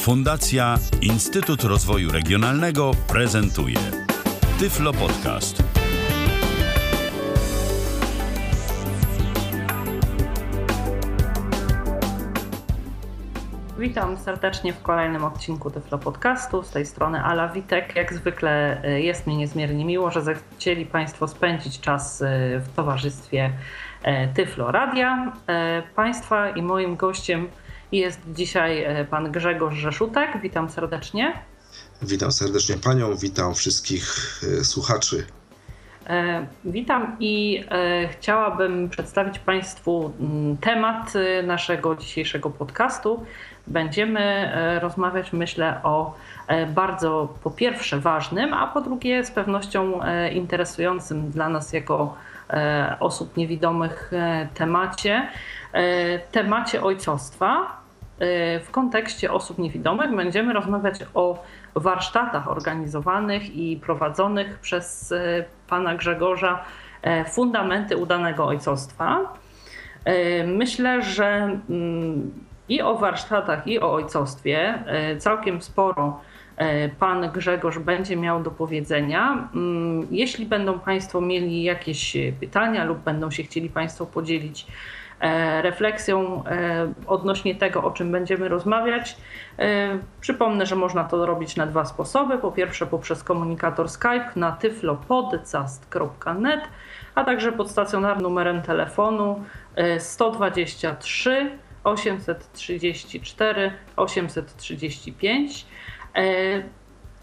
Fundacja Instytut Rozwoju Regionalnego prezentuje Tyflo Podcast. Witam serdecznie w kolejnym odcinku Tyflo Podcastu. Z tej strony Ala Witek. Jak zwykle e, jest mi niezmiernie miło, że zechcieli Państwo spędzić czas e, w towarzystwie e, Tyflo Radia. Państwa i moim gościem jest dzisiaj pan Grzegorz Rzeszutek. Witam serdecznie. Witam serdecznie panią, witam wszystkich słuchaczy. Witam i chciałabym przedstawić Państwu mm, temat naszego dzisiejszego podcastu będziemy e, rozmawiać, myślę, o e, bardzo po pierwsze ważnym, a po drugie z pewnością e, interesującym dla nas jako osób niewidomych temacie, temacie ojcostwa. W kontekście osób niewidomych będziemy rozmawiać o warsztatach organizowanych i prowadzonych przez pana Grzegorza Fundamenty udanego ojcostwa. Myślę, że mm, i o warsztatach, i o ojcostwie. E, całkiem sporo e, pan Grzegorz będzie miał do powiedzenia. Mm, jeśli będą Państwo mieli jakieś pytania lub będą się chcieli Państwo podzielić e, refleksją odnośnie tego, o czym będziemy rozmawiać. Przypomnę, że można to robić na dwa sposoby. Po pierwsze poprzez komunikator Skype na tyflopodcast.net, a także pod stacjonarnym numerem telefonu 123 834 835.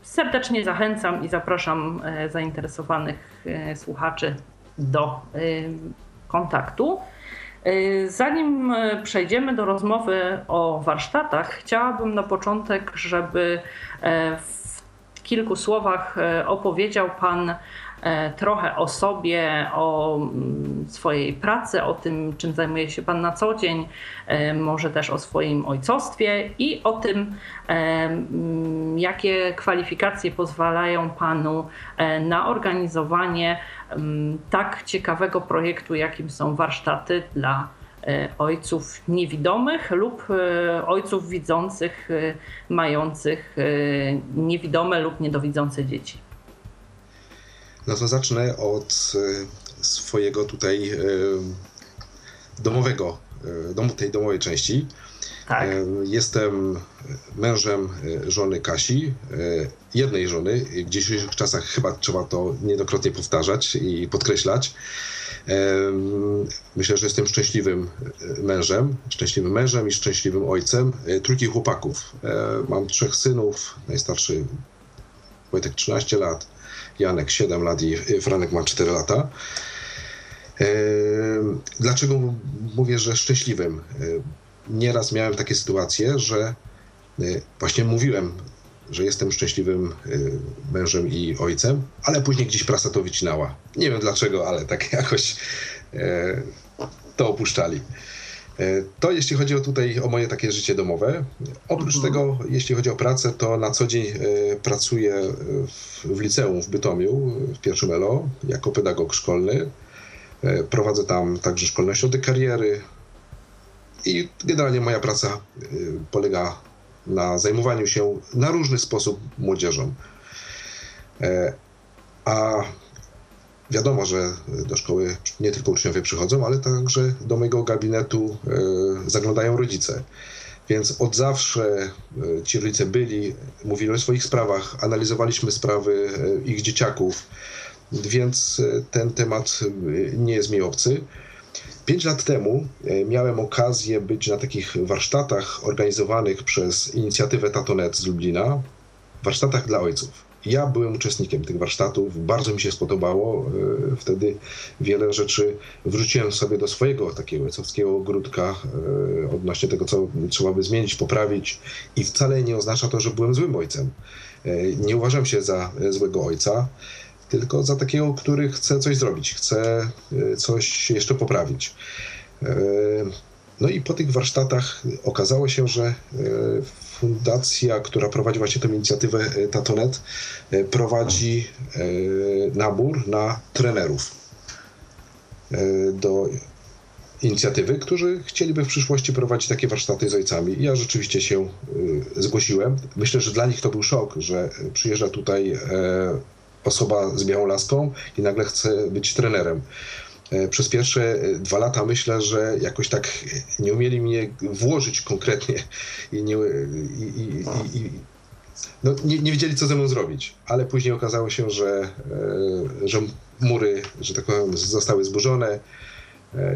Serdecznie zachęcam i zapraszam e, zainteresowanych e, słuchaczy do e, kontaktu. Zanim przejdziemy do rozmowy o warsztatach, chciałabym na początek, żeby w kilku słowach opowiedział Pan E, trochę o sobie, o mm, swojej pracy, o tym, czym zajmuje się Pan na co dzień, e, może też o swoim ojcostwie i o tym, e, mm, jakie kwalifikacje pozwalają Panu na organizowanie mm, tak ciekawego projektu, jakim są warsztaty dla ojców niewidomych lub ojców widzących, mających niewidome lub niedowidzące dzieci. No to zacznę od e, swojego tutaj e, domowego, e, domu, tej domowej części. Tak. Jestem mężem żony Kasi, jednej żony. W dzisiejszych czasach chyba trzeba to niedokrotnie powtarzać i podkreślać. Myślę, że jestem szczęśliwym mężem, szczęśliwym mężem i szczęśliwym ojcem trójki chłopaków. Mam trzech synów, najstarszy Wojtek 13 lat, Janek 7 lat i Franek ma 4 lata. E, dlaczego mówię, że szczęśliwym? E, nieraz miałem takie sytuacje, że e, właśnie mówiłem, że jestem szczęśliwym mężem i ojcem, ale później gdzieś prasa to wycinała. Nie wiem dlaczego, ale tak jakoś to opuszczali. E, to jeśli chodzi o tutaj o moje takie życie domowe. Oprócz mhm. tego, jeśli chodzi o pracę, to na co dzień e, pracuję w, w liceum w Bytomiu, w pierwszym ELO, jako pedagog szkolny. E, prowadzę tam także szkolne ośrodek kariery i generalnie moja praca polega na zajmowaniu się na różny sposób młodzieżą. A Wiadomo, że do szkoły nie tylko uczniowie przychodzą, ale także do mojego gabinetu e, zaglądają rodzice. Więc od zawsze e, ci rodzice byli, mówili o swoich sprawach, analizowaliśmy sprawy e, ich dzieciaków, więc ten temat nie jest mi obcy. Pięć lat temu miałem okazję być na takich warsztatach organizowanych przez inicjatywę Tatonet z Lublina, warsztatach dla ojców. Ja byłem uczestnikiem tych warsztatów, bardzo mi się spodobało. E, wtedy wiele rzeczy wrzuciłem sobie do swojego takiego ojcowskiego ogródka e, odnośnie tego, co trzeba by zmienić, poprawić i wcale nie oznacza to, że byłem złym ojcem. E, nie uważam się za złego ojca, tylko za takiego, który chce coś zrobić, chce coś jeszcze poprawić. No i po tych warsztatach okazało się, że fundacja, która prowadzi właśnie tę inicjatywę e, Tatonet, e, prowadzi e, nabór na trenerów do inicjatywy, którzy chcieliby w przyszłości prowadzić takie warsztaty z ojcami. Ja rzeczywiście się zgłosiłem. Myślę, że dla nich to był szok, że przyjeżdża tutaj osoba z białą laską i nagle chce być trenerem. E, przez pierwsze e, dwa lata myślę, że jakoś tak nie umieli mnie włożyć konkretnie i nie, i, i, i, no, nie, nie, wiedzieli, co ze mną zrobić. Ale później okazało się, że, e, że mury, że tak powiem, zostały zburzone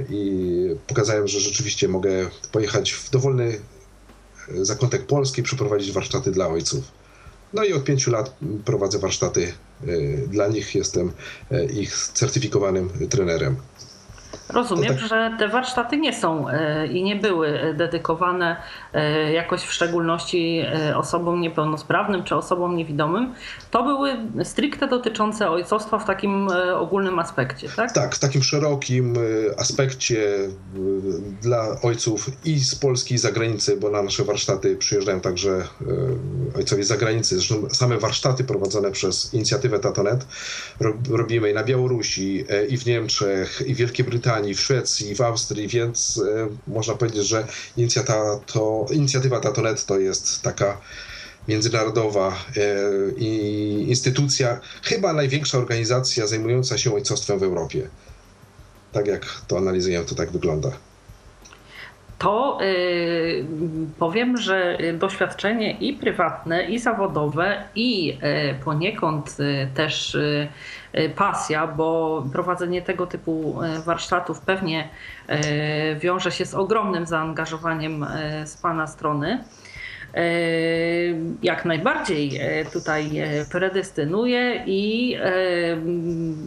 i pokazałem, że rzeczywiście mogę pojechać w dowolny zakątek Polski, przeprowadzić warsztaty dla ojców. No i od pięciu lat prowadzę warsztaty dla nich, jestem y, ich certyfikowanym trenerem. Rozumiem, tak... że te warsztaty nie są e, i nie były dedykowane jakoś w szczególności osobom niepełnosprawnym czy osobom niewidomym. To były stricte dotyczące ojcostwa w takim ogólnym aspekcie, tak? Tak, w takim szerokim aspekcie dla ojców i z Polski, i z zagranicy, bo na nasze warsztaty przyjeżdżają także ojcowie zagranicy. Zresztą same warsztaty prowadzone przez inicjatywę Tatonet robimy i na Białorusi, i w Niemczech, i w Wielkiej Brytanii, w Szwecji, w Austrii, więc e, można powiedzieć, że inicjatywa, to, inicjatywa Tatonet to jest taka międzynarodowa e, instytucja, chyba największa organizacja zajmująca się ojcostwem w Europie. Tak jak to analizuję, to tak wygląda to y, powiem, że doświadczenie i prywatne, i zawodowe, i y, poniekąd y, też pasja, bo prowadzenie tego typu warsztatów pewnie wiąże się z ogromnym zaangażowaniem z Pana strony jak najbardziej e, tutaj e, predestynuje i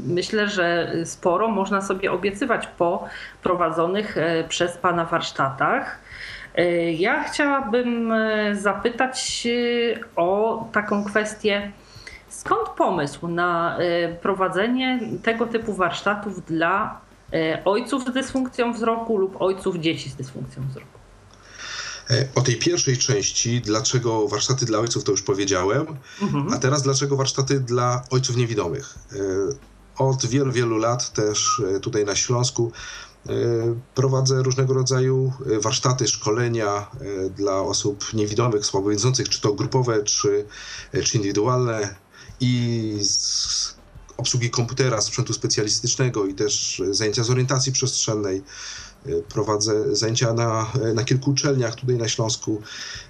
myślę, że sporo można sobie obiecywać po prowadzonych przez Pana warsztatach. Ja chciałabym zapytać o taką kwestię. Skąd pomysł na prowadzenie tego typu warsztatów dla ojców z dysfunkcją wzroku lub ojców dzieci z dysfunkcją wzroku? E, o tej pierwszej części, dlaczego warsztaty dla ojców, to już powiedziałem, mhm. a teraz dlaczego warsztaty dla ojców niewidomych. E, od wielu, wielu lat też e, tutaj na Śląsku prowadzę różnego rodzaju warsztaty, szkolenia dla osób niewidomych, słabowidzących, czy to grupowe, czy, czy indywidualne i z obsługi komputera, sprzętu specjalistycznego i też zajęcia z orientacji przestrzennej. Prowadzę zajęcia na, na kilku uczelniach tutaj na Śląsku,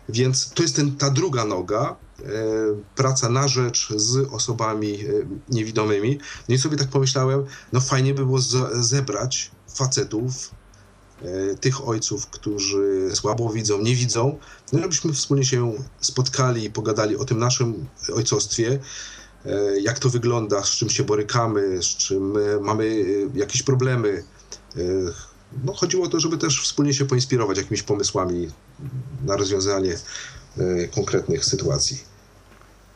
więc to jest ten, ta druga noga, e, praca na rzecz z osobami e, niewidomymi. No i sobie tak pomyślałem, no fajnie by było zebrać facetów, e, tych ojców, którzy słabo widzą, nie widzą, no żebyśmy wspólnie się spotkali i pogadali o tym naszym ojcostwie, jak to wygląda, z czym się borykamy, z czym mamy jakieś problemy, no, chodziło o to, żeby też wspólnie się poinspirować jakimiś pomysłami na rozwiązanie e, konkretnych sytuacji.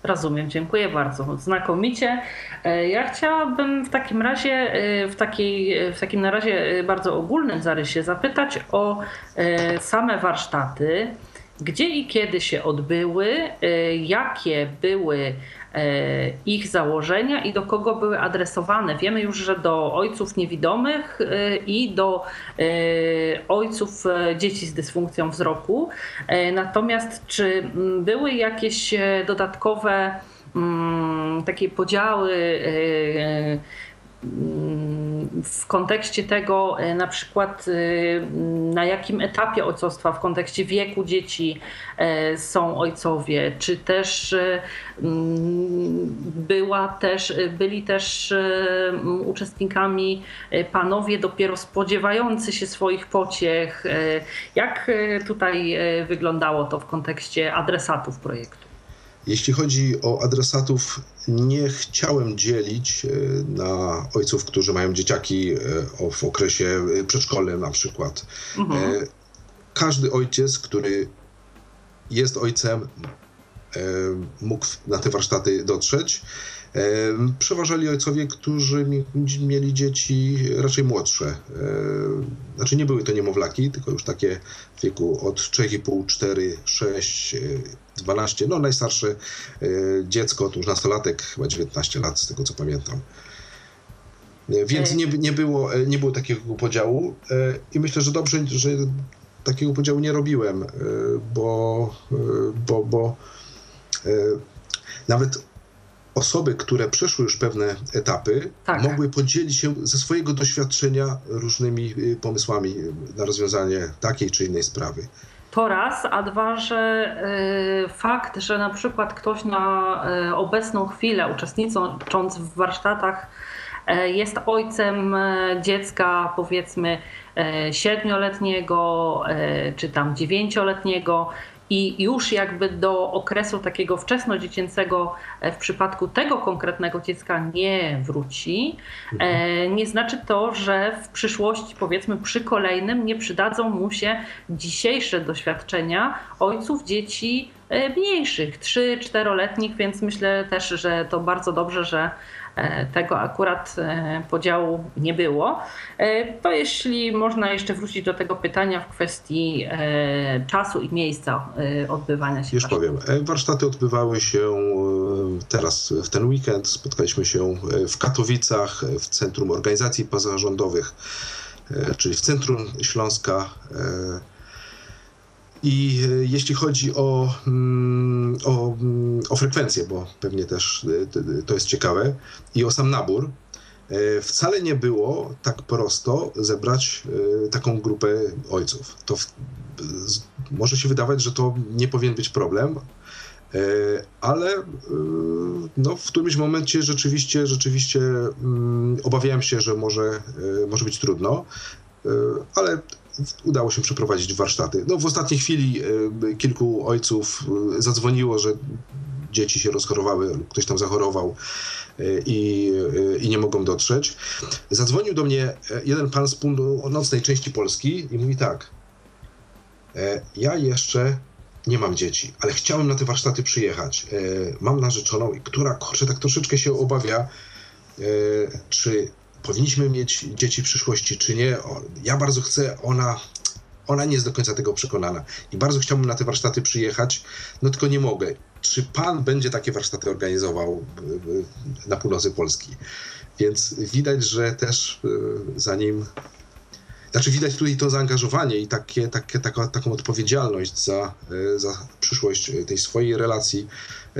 Rozumiem, dziękuję bardzo. Znakomicie. E, ja chciałabym w takim razie, e, w, takiej, w takim na razie bardzo ogólnym zarysie zapytać o same warsztaty. Gdzie i kiedy się odbyły, jakie były ich założenia i do kogo były adresowane. Wiemy już, że do ojców niewidomych e, i do e, ojców dzieci z dysfunkcją wzroku. Natomiast czy były jakieś dodatkowe takie podziały w kontekście tego, e, na przykład e, na jakim etapie ojcostwa, w kontekście wieku dzieci e, są ojcowie, czy też była też, byli też uczestnikami panowie dopiero spodziewający się swoich pociech. Jak tutaj wyglądało to w kontekście adresatów projektu? Jeśli chodzi o adresatów, nie chciałem dzielić e, na ojców, którzy mają dzieciaki e, w okresie e, przedszkolnym na przykład. Mhm. Każdy ojciec, który jest ojcem, mógł na te warsztaty dotrzeć. Przeważali ojcowie, którzy mieli dzieci raczej młodsze. Znaczy nie były to niemowlaki, tylko już takie w wieku od 3,5, 4, 6, 12. No najstarsze e, dziecko, to już nastolatek, chyba 19 lat, z tego co pamiętam. Więc nie, nie, było, nie było takiego podziału i myślę, że dobrze, że takiego podziału nie robiłem, bo, bo, bo nawet osoby, które przeszły już pewne etapy, tak. mogły podzielić się ze swojego doświadczenia różnymi pomysłami na rozwiązanie takiej czy innej sprawy. To raz, a dwa, że y, fakt, że na przykład ktoś na y, obecną chwilę uczestnicząc w warsztatach y, jest ojcem dziecka powiedzmy siedmioletniego czy tam dziewięcioletniego i już jakby do okresu takiego wczesnodziecięcego e, w przypadku tego konkretnego dziecka nie wróci, e, nie znaczy to, że w przyszłości, powiedzmy przy kolejnym, nie przydadzą mu się dzisiejsze doświadczenia ojców dzieci e, mniejszych, 3-4-letnich, więc myślę też, że to bardzo dobrze, że tego akurat e, podziału nie było. E, to jeśli można jeszcze wrócić do tego pytania w kwestii czasu i miejsca odbywania się. Już powiem. Warsztaty odbywały się teraz w ten weekend. Spotkaliśmy się w Katowicach, w Centrum Organizacji Pozarządowych, czyli w Centrum Śląska. I e, jeśli chodzi o, mm, o, mm, o frekwencję, bo pewnie też e, to jest ciekawe, i o sam nabór, e, wcale nie było tak prosto zebrać taką grupę ojców. To w, może się wydawać, że to nie powinien być problem, ale no, w którymś momencie rzeczywiście, rzeczywiście mm, obawiałem się, że może, może być trudno, ale udało się przeprowadzić warsztaty. No, w ostatniej chwili e, kilku ojców e, zadzwoniło, że dzieci się rozchorowały, ktoś tam zachorował e, i, nie mogą dotrzeć. Zadzwonił do mnie jeden pan z północnej części Polski i mówi tak, ja jeszcze nie mam dzieci, ale chciałem na te warsztaty przyjechać. Mam narzeczoną, która kurczę, tak troszeczkę się obawia, czy powinniśmy mieć dzieci w przyszłości, czy nie. Ja bardzo chcę, ona, ona nie jest do końca tego przekonana. I bardzo chciałbym na te warsztaty przyjechać, no tylko nie mogę. Czy pan będzie takie warsztaty organizował na północy Polski? Więc widać, że też e, zanim znaczy widać tutaj to zaangażowanie i takie, takie, taka, taką odpowiedzialność za, za przyszłość tej swojej relacji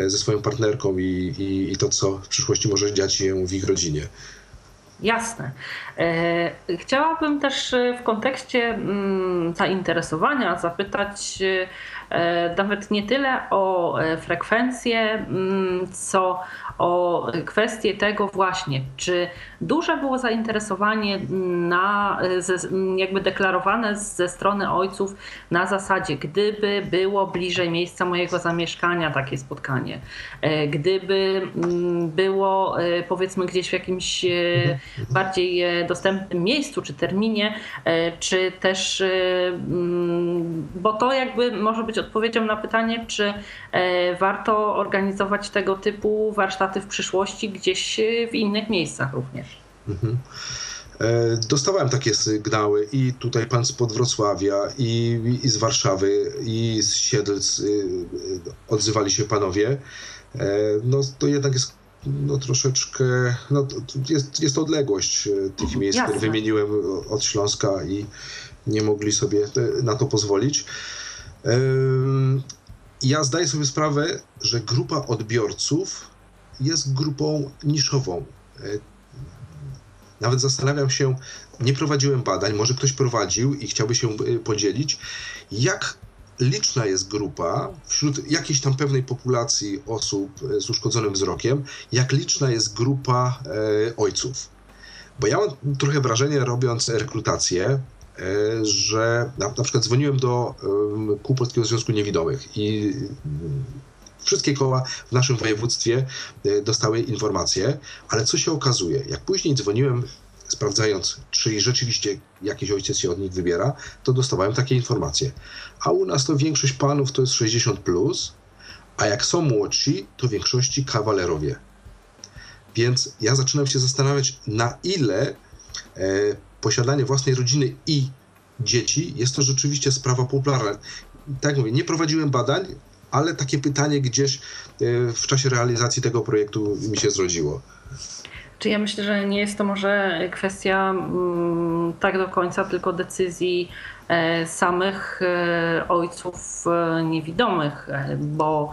ze swoją partnerką i, i, i to, co w przyszłości może dziać się w ich rodzinie. Jasne. E, chciałabym też w kontekście mm, zainteresowania zapytać e, nawet nie tyle o e, frekwencję, mm, co o kwestię tego właśnie, czy duże było zainteresowanie na, jakby deklarowane ze strony ojców na zasadzie, gdyby było bliżej miejsca mojego zamieszkania takie spotkanie, e, gdyby mm, było e, powiedzmy gdzieś w jakimś e, bardziej dostępnym miejscu czy terminie, czy też, mm, bo to jakby może być odpowiedzią na pytanie, czy warto organizować tego typu warsztaty w przyszłości gdzieś w innych miejscach również. Mhm. E, dostawałem takie sygnały i tutaj pan z Podwrocławia, i, i z Warszawy, i z Siedlc y, y, odzywali się panowie. E, no to jednak jest no, troszeczkę, no, jest, jest to odległość e, tych miejsc, Jasne. które wymieniłem od Śląska i nie mogli sobie na to pozwolić. Ja zdaję sobie sprawę, że grupa odbiorców jest grupą niszową. E, nawet zastanawiam się, nie prowadziłem badań, może ktoś prowadził i chciałby się e, podzielić, jak liczna jest grupa wśród jakiejś tam pewnej populacji osób e, z uszkodzonym wzrokiem, jak liczna jest grupa ojców. Bo ja mam trochę wrażenie, robiąc rekrutację, że na, na, przykład dzwoniłem do Kół Polskiego Związku Niewidomych i Wszystkie koła w naszym województwie e, dostały informacje, ale co się okazuje? Jak później dzwoniłem sprawdzając, czy rzeczywiście jakiś ojciec się od nich wybiera, to dostawałem takie informacje. A u nas to większość panów to jest 60, plus, a jak są młodsi, to w większości kawalerowie. Więc ja zaczynam się zastanawiać, na ile e, posiadanie własnej rodziny i dzieci jest to rzeczywiście sprawa popularna. Tak mówię, nie prowadziłem badań, ale takie pytanie gdzieś e, w czasie realizacji tego projektu mi się zrodziło. Czy ja myślę, że nie jest to może kwestia mm, tak do końca tylko decyzji e, samych e, ojców e, niewidomych, bo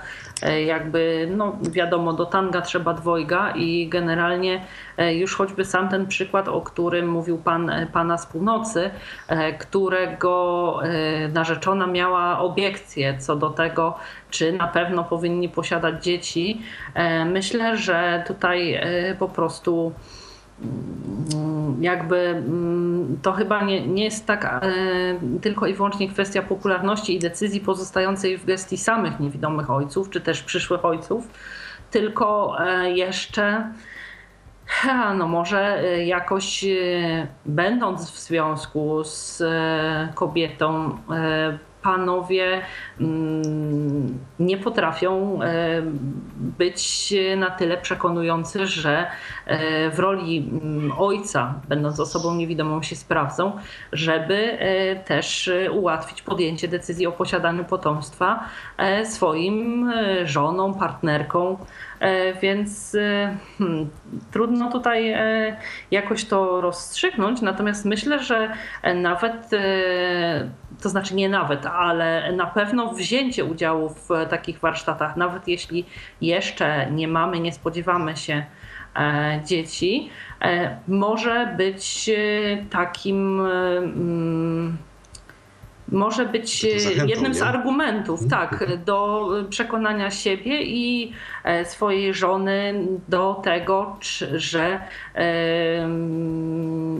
jakby, no wiadomo, do tanga trzeba dwojga i generalnie już choćby sam ten przykład, o którym mówił pan, pana z północy, którego narzeczona miała obiekcje co do tego, czy na pewno powinni posiadać dzieci. Myślę, że tutaj po prostu Mm, jakby mm, to chyba nie, nie jest tak e, tylko i wyłącznie kwestia popularności i decyzji pozostającej w gestii samych niewidomych ojców, czy też przyszłych ojców, tylko e, jeszcze no może e, jakoś będąc w związku z kobietą panowie mm, nie potrafią e, być na tyle przekonujący, że e, w roli mm, ojca, będąc osobą niewidomą, się sprawdzą, żeby e, też ułatwić podjęcie decyzji o posiadaniu potomstwa swoim żonom, partnerkom. Więc hmm, trudno tutaj jakoś to rozstrzygnąć, natomiast myślę, że nawet to znaczy nie nawet, ale na pewno wzięcie udziału w takich warsztatach, nawet jeśli jeszcze nie mamy, nie spodziewamy się e, dzieci, e, może być e, takim mm, może być Zachętą, jednym nie? z argumentów, mhm. tak, do przekonania siebie i e, swojej żony do tego, że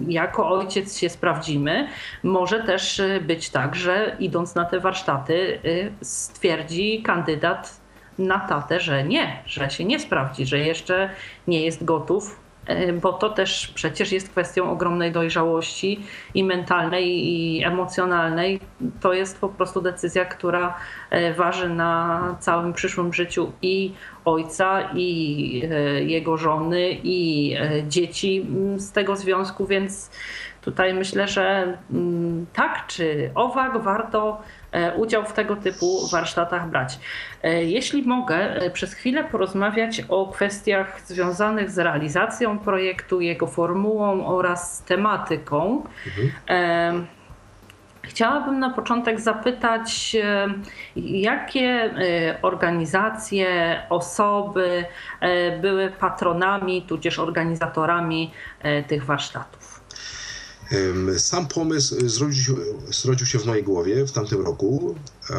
jako ojciec się sprawdzimy. Może też być tak, że idąc na te warsztaty stwierdzi kandydat na tatę, że nie, że się nie sprawdzi, że jeszcze nie jest gotów E, bo to też przecież jest kwestią ogromnej dojrzałości i mentalnej, i emocjonalnej. To jest po prostu decyzja, która e, waży na całym przyszłym życiu i ojca, i e, jego żony, i dzieci z tego związku, więc tutaj myślę, że mm, tak czy owak warto E, udział w tego typu warsztatach brać. E, jeśli mogę, e, przez chwilę porozmawiać o kwestiach związanych z realizacją projektu, jego formułą oraz tematyką. Mhm. Chciałabym na początek zapytać, jakie organizacje, osoby były patronami, tudzież organizatorami tych warsztatów? Sam pomysł zrodził się, zrodził się w mojej głowie w tamtym roku, e,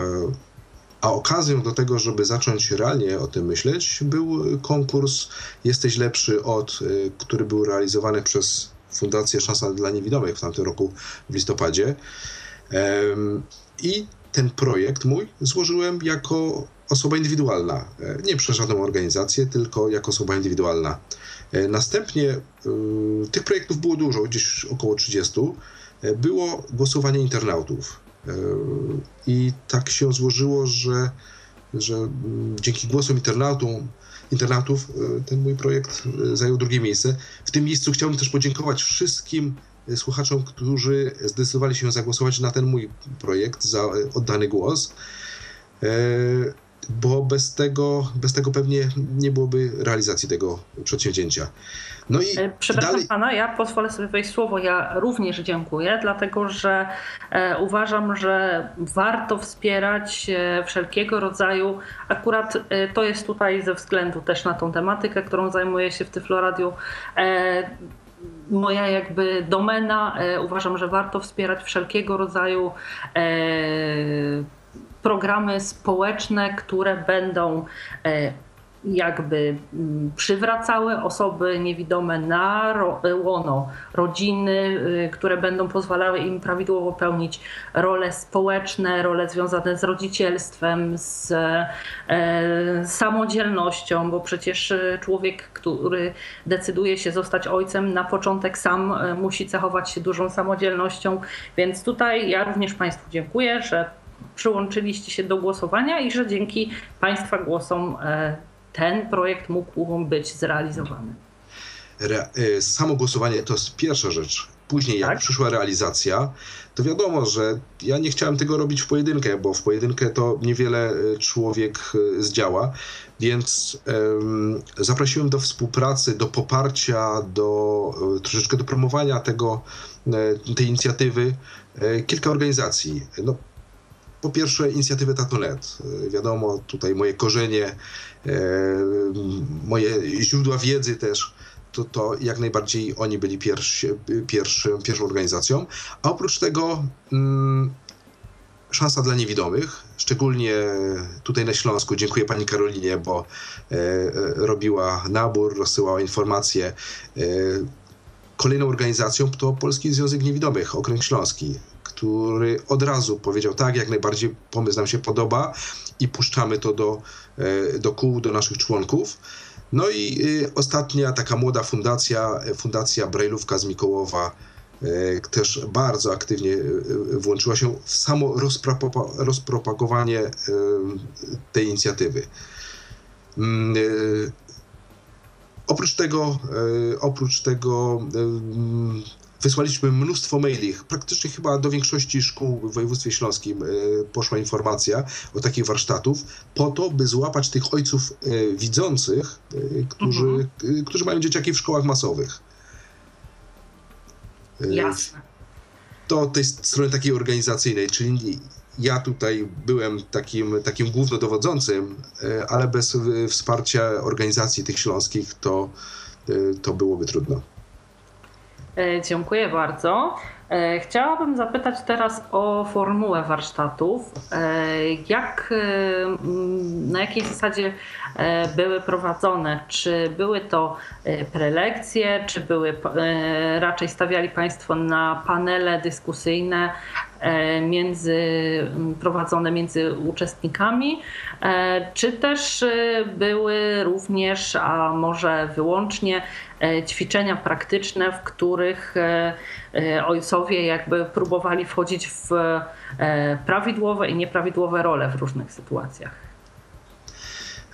a okazją do tego, żeby zacząć realnie o tym myśleć, był konkurs Jesteś lepszy od, e, który był realizowany przez Fundację Szansa dla Niewidomych w tamtym roku w listopadzie. I ten projekt mój złożyłem jako osoba indywidualna, e, nie przez żadną organizację, tylko jako osoba indywidualna. E, następnie e, tych projektów było dużo, gdzieś około 30. Było głosowanie internautów. I tak się złożyło, że, że mm, dzięki głosom internautom, internautów ten mój projekt zajął drugie miejsce. W tym miejscu chciałbym też podziękować wszystkim słuchaczom, którzy zdecydowali się zagłosować na ten mój projekt, za oddany głos bo bez tego, bez tego pewnie nie byłoby realizacji tego przedsięwzięcia. No i e, Przepraszam dalej... pana, ja pozwolę sobie wejść słowo. Ja również dziękuję, dlatego że e, uważam, że warto wspierać e, wszelkiego rodzaju, akurat e, to jest tutaj ze względu też na tą tematykę, którą zajmuję się w Tyfloradiu. E, moja jakby domena. E, uważam, że warto wspierać wszelkiego rodzaju programy społeczne, które będą e, jakby mm, przywracały osoby niewidome na łono rodziny, y, które będą pozwalały im prawidłowo pełnić role społeczne, role związane z rodzicielstwem, z e, samodzielnością, bo przecież e, człowiek, który decyduje się zostać ojcem, na początek sam musi cechować się dużą samodzielnością, więc tutaj ja również Państwu dziękuję, że przyłączyliście się do głosowania i że dzięki Państwa głosom e, ten projekt mógł być zrealizowany. Re, e, samo głosowanie to jest pierwsza rzecz, Później, jak tak? przyszła realizacja, to wiadomo, że ja nie chciałem tego robić w pojedynkę, bo w pojedynkę to niewiele e, człowiek zdziała, więc um, zaprosiłem do współpracy, do poparcia, do troszeczkę do promowania tego, tej inicjatywy kilka organizacji. No, po pierwsze inicjatywę Tatonet. Wiadomo, tutaj moje korzenie, moje źródła wiedzy też to, to jak najbardziej oni byli pierwsi, pierwszy, pierwszą organizacją. A oprócz tego mm, szansa dla niewidomych, szczególnie tutaj na Śląsku. Dziękuję pani Karolinie, bo e, e robiła nabór, rozsyłała informacje. E, kolejną organizacją to Polski Związek Niewidomych, Okręg Śląski, który od razu powiedział tak, jak najbardziej pomysł nam się podoba i puszczamy to do, e, do kół, do naszych członków. No i y, ostatnia taka młoda fundacja, Fundacja Brajlówka z Mikołowa, też bardzo aktywnie włączyła się w samo rozpropagowanie tej inicjatywy. Mm, oprócz tego, oprócz tego Wysłaliśmy mnóstwo maili. Praktycznie chyba do większości szkół w województwie śląskim e, poszła informacja o takich warsztatów, po to, by złapać tych ojców e, widzących, e, którzy, mhm. którzy mają dzieciaki w szkołach masowych. Jasne. To tej strony takiej organizacyjnej, czyli ja tutaj byłem takim, takim głównodowodzącym, ale bez wsparcia organizacji tych śląskich to, to byłoby trudno. E, dziękuję bardzo. E, chciałabym zapytać teraz o formułę warsztatów. E, jak, na jakiej zasadzie były prowadzone? Czy były to prelekcje, czy były raczej stawiali Państwo na panele dyskusyjne między, prowadzone między uczestnikami, czy też były również, a może wyłącznie ćwiczenia praktyczne, w których ojcowie jakby próbowali wchodzić w e, prawidłowe i nieprawidłowe role w różnych sytuacjach.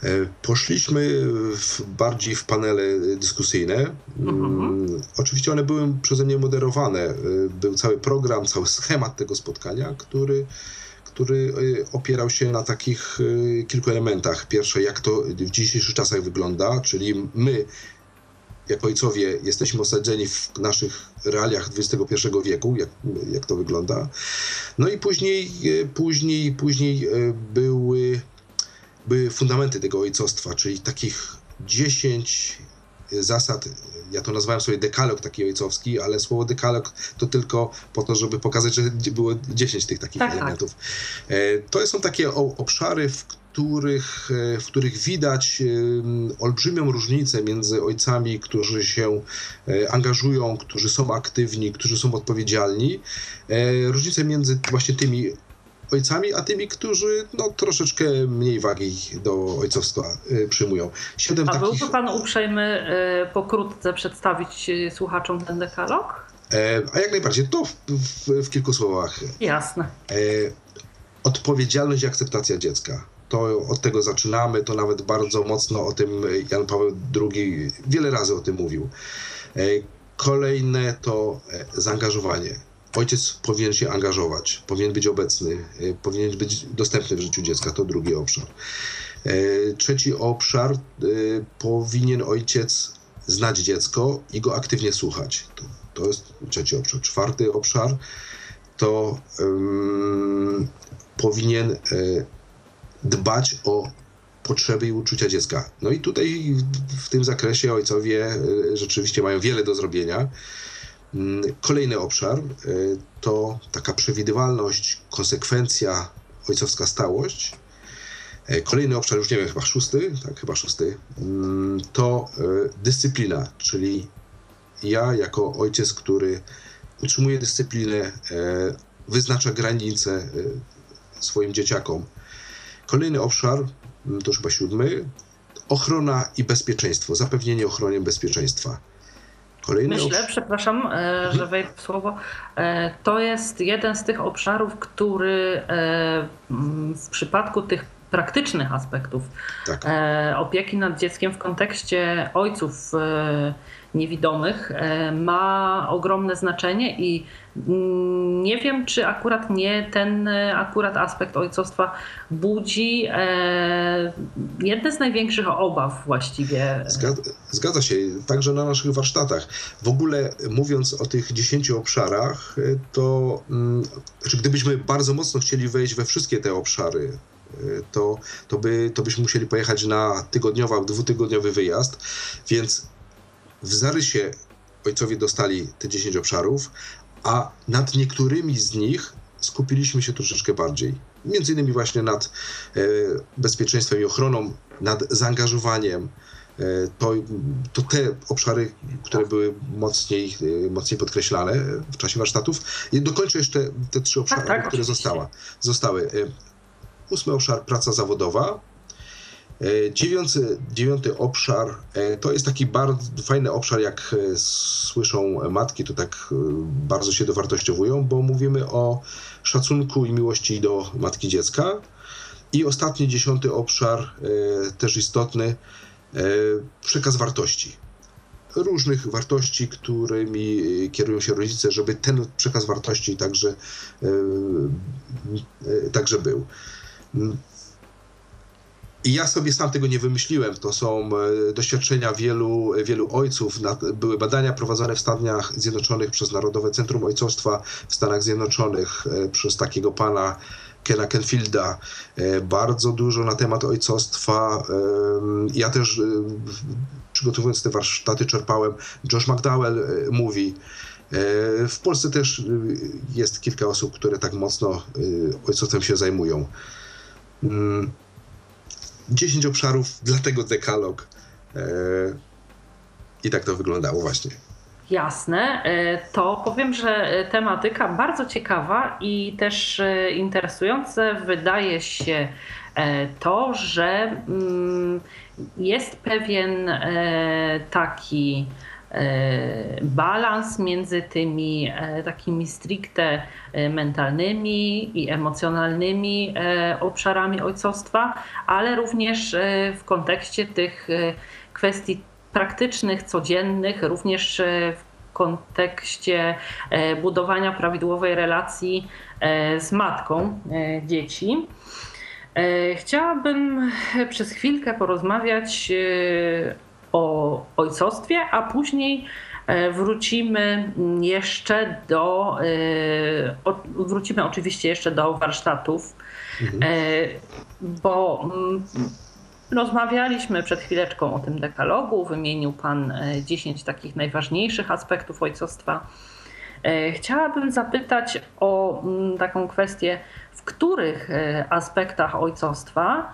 E, poszliśmy w, bardziej w panele dyskusyjne. Mhm. Mm, oczywiście one były przeze mnie moderowane. E, był cały program, cały schemat tego spotkania, który, który opierał się na takich kilku elementach. Pierwsze, jak to w dzisiejszych czasach wygląda, czyli my jako ojcowie jesteśmy osadzeni w naszych realiach XXI wieku, jak, jak to wygląda. No i później, e, później, później e, były, były fundamenty tego ojcostwa, czyli takich 10 zasad, ja to nazwałem sobie dekalog taki ojcowski, ale słowo dekalog to tylko po to, żeby pokazać, że było 10 tych takich tak, tak. elementów. Tak. To są takie obszary, w których, e, w których widać olbrzymią różnicę między ojcami, którzy się e, angażują, którzy są aktywni, którzy są odpowiedzialni, różnicę między właśnie tymi ojcami, a tymi, którzy no, troszeczkę mniej wagi do ojcowstwa y, przyjmują. Siedem a takich... byłby Pan uprzejmy y, pokrótce przedstawić y, słuchaczom ten dekalog? E, a jak najbardziej, to w, w, w kilku słowach. Jasne. E, odpowiedzialność i akceptacja dziecka. To od tego zaczynamy, to nawet bardzo mocno o tym Jan Paweł II wiele razy o tym mówił. E, kolejne to zaangażowanie ojciec powinien się angażować, powinien być obecny, e, powinien być dostępny w życiu dziecka. To drugi obszar. E, trzeci obszar, e, powinien ojciec znać dziecko i go aktywnie słuchać. To, to jest trzeci obszar. Czwarty obszar to um, powinien dbać o potrzeby i uczucia dziecka. No i tutaj w, w tym zakresie ojcowie rzeczywiście mają wiele do zrobienia. Mm, kolejny obszar y, to taka przewidywalność, konsekwencja, ojcowska stałość. E, kolejny obszar, już nie wiem, chyba szósty, tak, chyba szósty, mm, to e, dyscyplina, czyli ja jako ojciec, który utrzymuje dyscyplinę, wyznacza granice swoim dzieciakom. Kolejny obszar, mm, to już chyba siódmy, ochrona i bezpieczeństwo, zapewnienie ochrony bezpieczeństwa. Kolejny Myślę, obszar... przepraszam, e, mhm. że wejdę w słowo, e, to jest jeden z tych obszarów, który e, w przypadku tych praktycznych aspektów Tak. opieki nad dzieckiem w kontekście ojców niewidomych e, ma ogromne znaczenie i mm, nie wiem, czy akurat nie ten e, akurat aspekt ojcostwa budzi e, jedne z największych obaw właściwie. Zgadza, zgadza się, także na naszych warsztatach. W ogóle mówiąc o tych 10 obszarach, to mm, znaczy gdybyśmy bardzo mocno chcieli wejść we wszystkie te obszary, to, to, by, to byśmy musieli pojechać na tygodniowy albo dwutygodniowy wyjazd, więc w zarysie ojcowie dostali te 10 obszarów, a nad niektórymi z nich skupiliśmy się troszeczkę bardziej. Między innymi właśnie nad e, bezpieczeństwem i ochroną, nad zaangażowaniem. E, to, to te obszary, które były mocniej, e, mocniej podkreślane w czasie warsztatów. I dokończę jeszcze te trzy obszary, tak, które oczywiście. została, zostały. E, Ósmy obszar praca zawodowa. E, Dziewiąty, dziewiąty obszar e, to jest taki bardzo fajny obszar, jak e, słyszą matki, to tak bardzo się dowartościowują, bo mówimy o szacunku i miłości do matki dziecka. I ostatni, dziesiąty obszar, też istotny, przekaz wartości. Różnych wartości, którymi kierują się rodzice, żeby ten przekaz wartości także, także był. I ja sobie sam tego nie wymyśliłem. To są e, doświadczenia wielu, wielu ojców. Były badania prowadzone w Stanach Zjednoczonych przez Narodowe Centrum Ojcostwa w Stanach Zjednoczonych e, przez takiego pana Kena Kenfielda. E, Bardzo dużo na temat ojcostwa. Ja też przygotowując te warsztaty czerpałem. Josh McDowell mówi. W Polsce też jest kilka osób, które tak mocno ojcostwem się zajmują. Mm, 10 obszarów, dlatego dekalog. E, I tak to wyglądało właśnie. Jasne, E, to powiem, że e, tematyka bardzo ciekawa i też interesujące wydaje się to, że mm, jest pewien taki balans między tymi e, takimi stricte e, mentalnymi i emocjonalnymi e, obszarami ojcostwa, ale również e, w kontekście tych e, kwestii praktycznych, codziennych, również e, w kontekście e, budowania prawidłowej relacji e, z matką e, dzieci. E, Chciałabym przez chwilkę porozmawiać e, o ojcostwie, a później e, wrócimy jeszcze do, e, wrócimy oczywiście jeszcze do warsztatów, Mhm. e, bo mm, rozmawialiśmy przed chwileczką o tym dekalogu, wymienił Pan e, 10 takich najważniejszych aspektów ojcostwa. Chciałabym zapytać o mm, taką kwestię, w których aspektach ojcostwa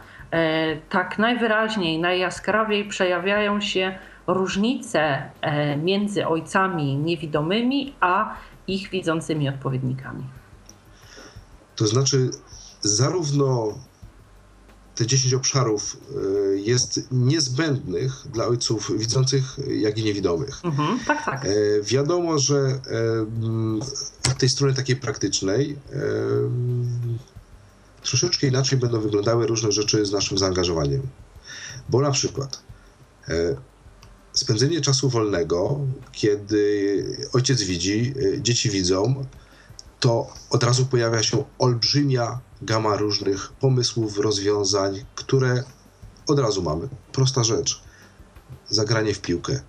tak najwyraźniej, najjaskrawiej przejawiają się różnice e, między ojcami niewidomymi a ich widzącymi odpowiednikami. To znaczy, zarówno te 10 obszarów e, jest niezbędnych dla ojców widzących, jak i niewidomych. Mhm, tak, tak. E, Wiadomo, że e, od tej strony takiej praktycznej e, troszeczkę inaczej będą wyglądały różne rzeczy z naszym zaangażowaniem. Bo na przykład e, spędzenie czasu wolnego, kiedy ojciec widzi, e, dzieci widzą, to od razu pojawia się olbrzymia gama różnych pomysłów, rozwiązań, które od razu mamy. Prosta rzecz. Zagranie w piłkę.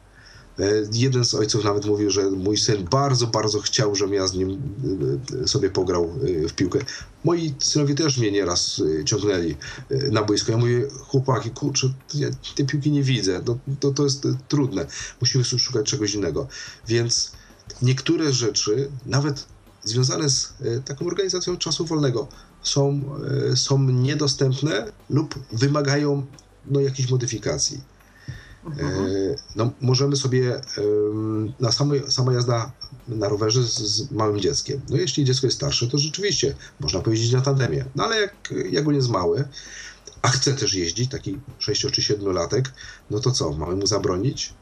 E, Jeden z ojców nawet mówił, że mój syn bardzo, bardzo chciał, żebym ja z nim e, sobie pograł e, w piłkę. Moi synowie też mnie nieraz ciągnęli na boisko. Ja mówię, chłopaki, kurczę, ja tej piłki nie widzę, to, to, to jest trudne. Musimy szukać czegoś innego. Więc niektóre rzeczy, nawet związane z taką organizacją czasu wolnego, są, są niedostępne lub wymagają no, jakichś modyfikacji. E, No, możemy sobie na samo, sama jazda na rowerze z, z małym dzieckiem. No jeśli dziecko jest starsze, to rzeczywiście można pojeździć na tandemie. No ale jak, jak on jest mały, a chce też jeździć, taki 6 czy 7 latek, no to co, mamy mu zabronić?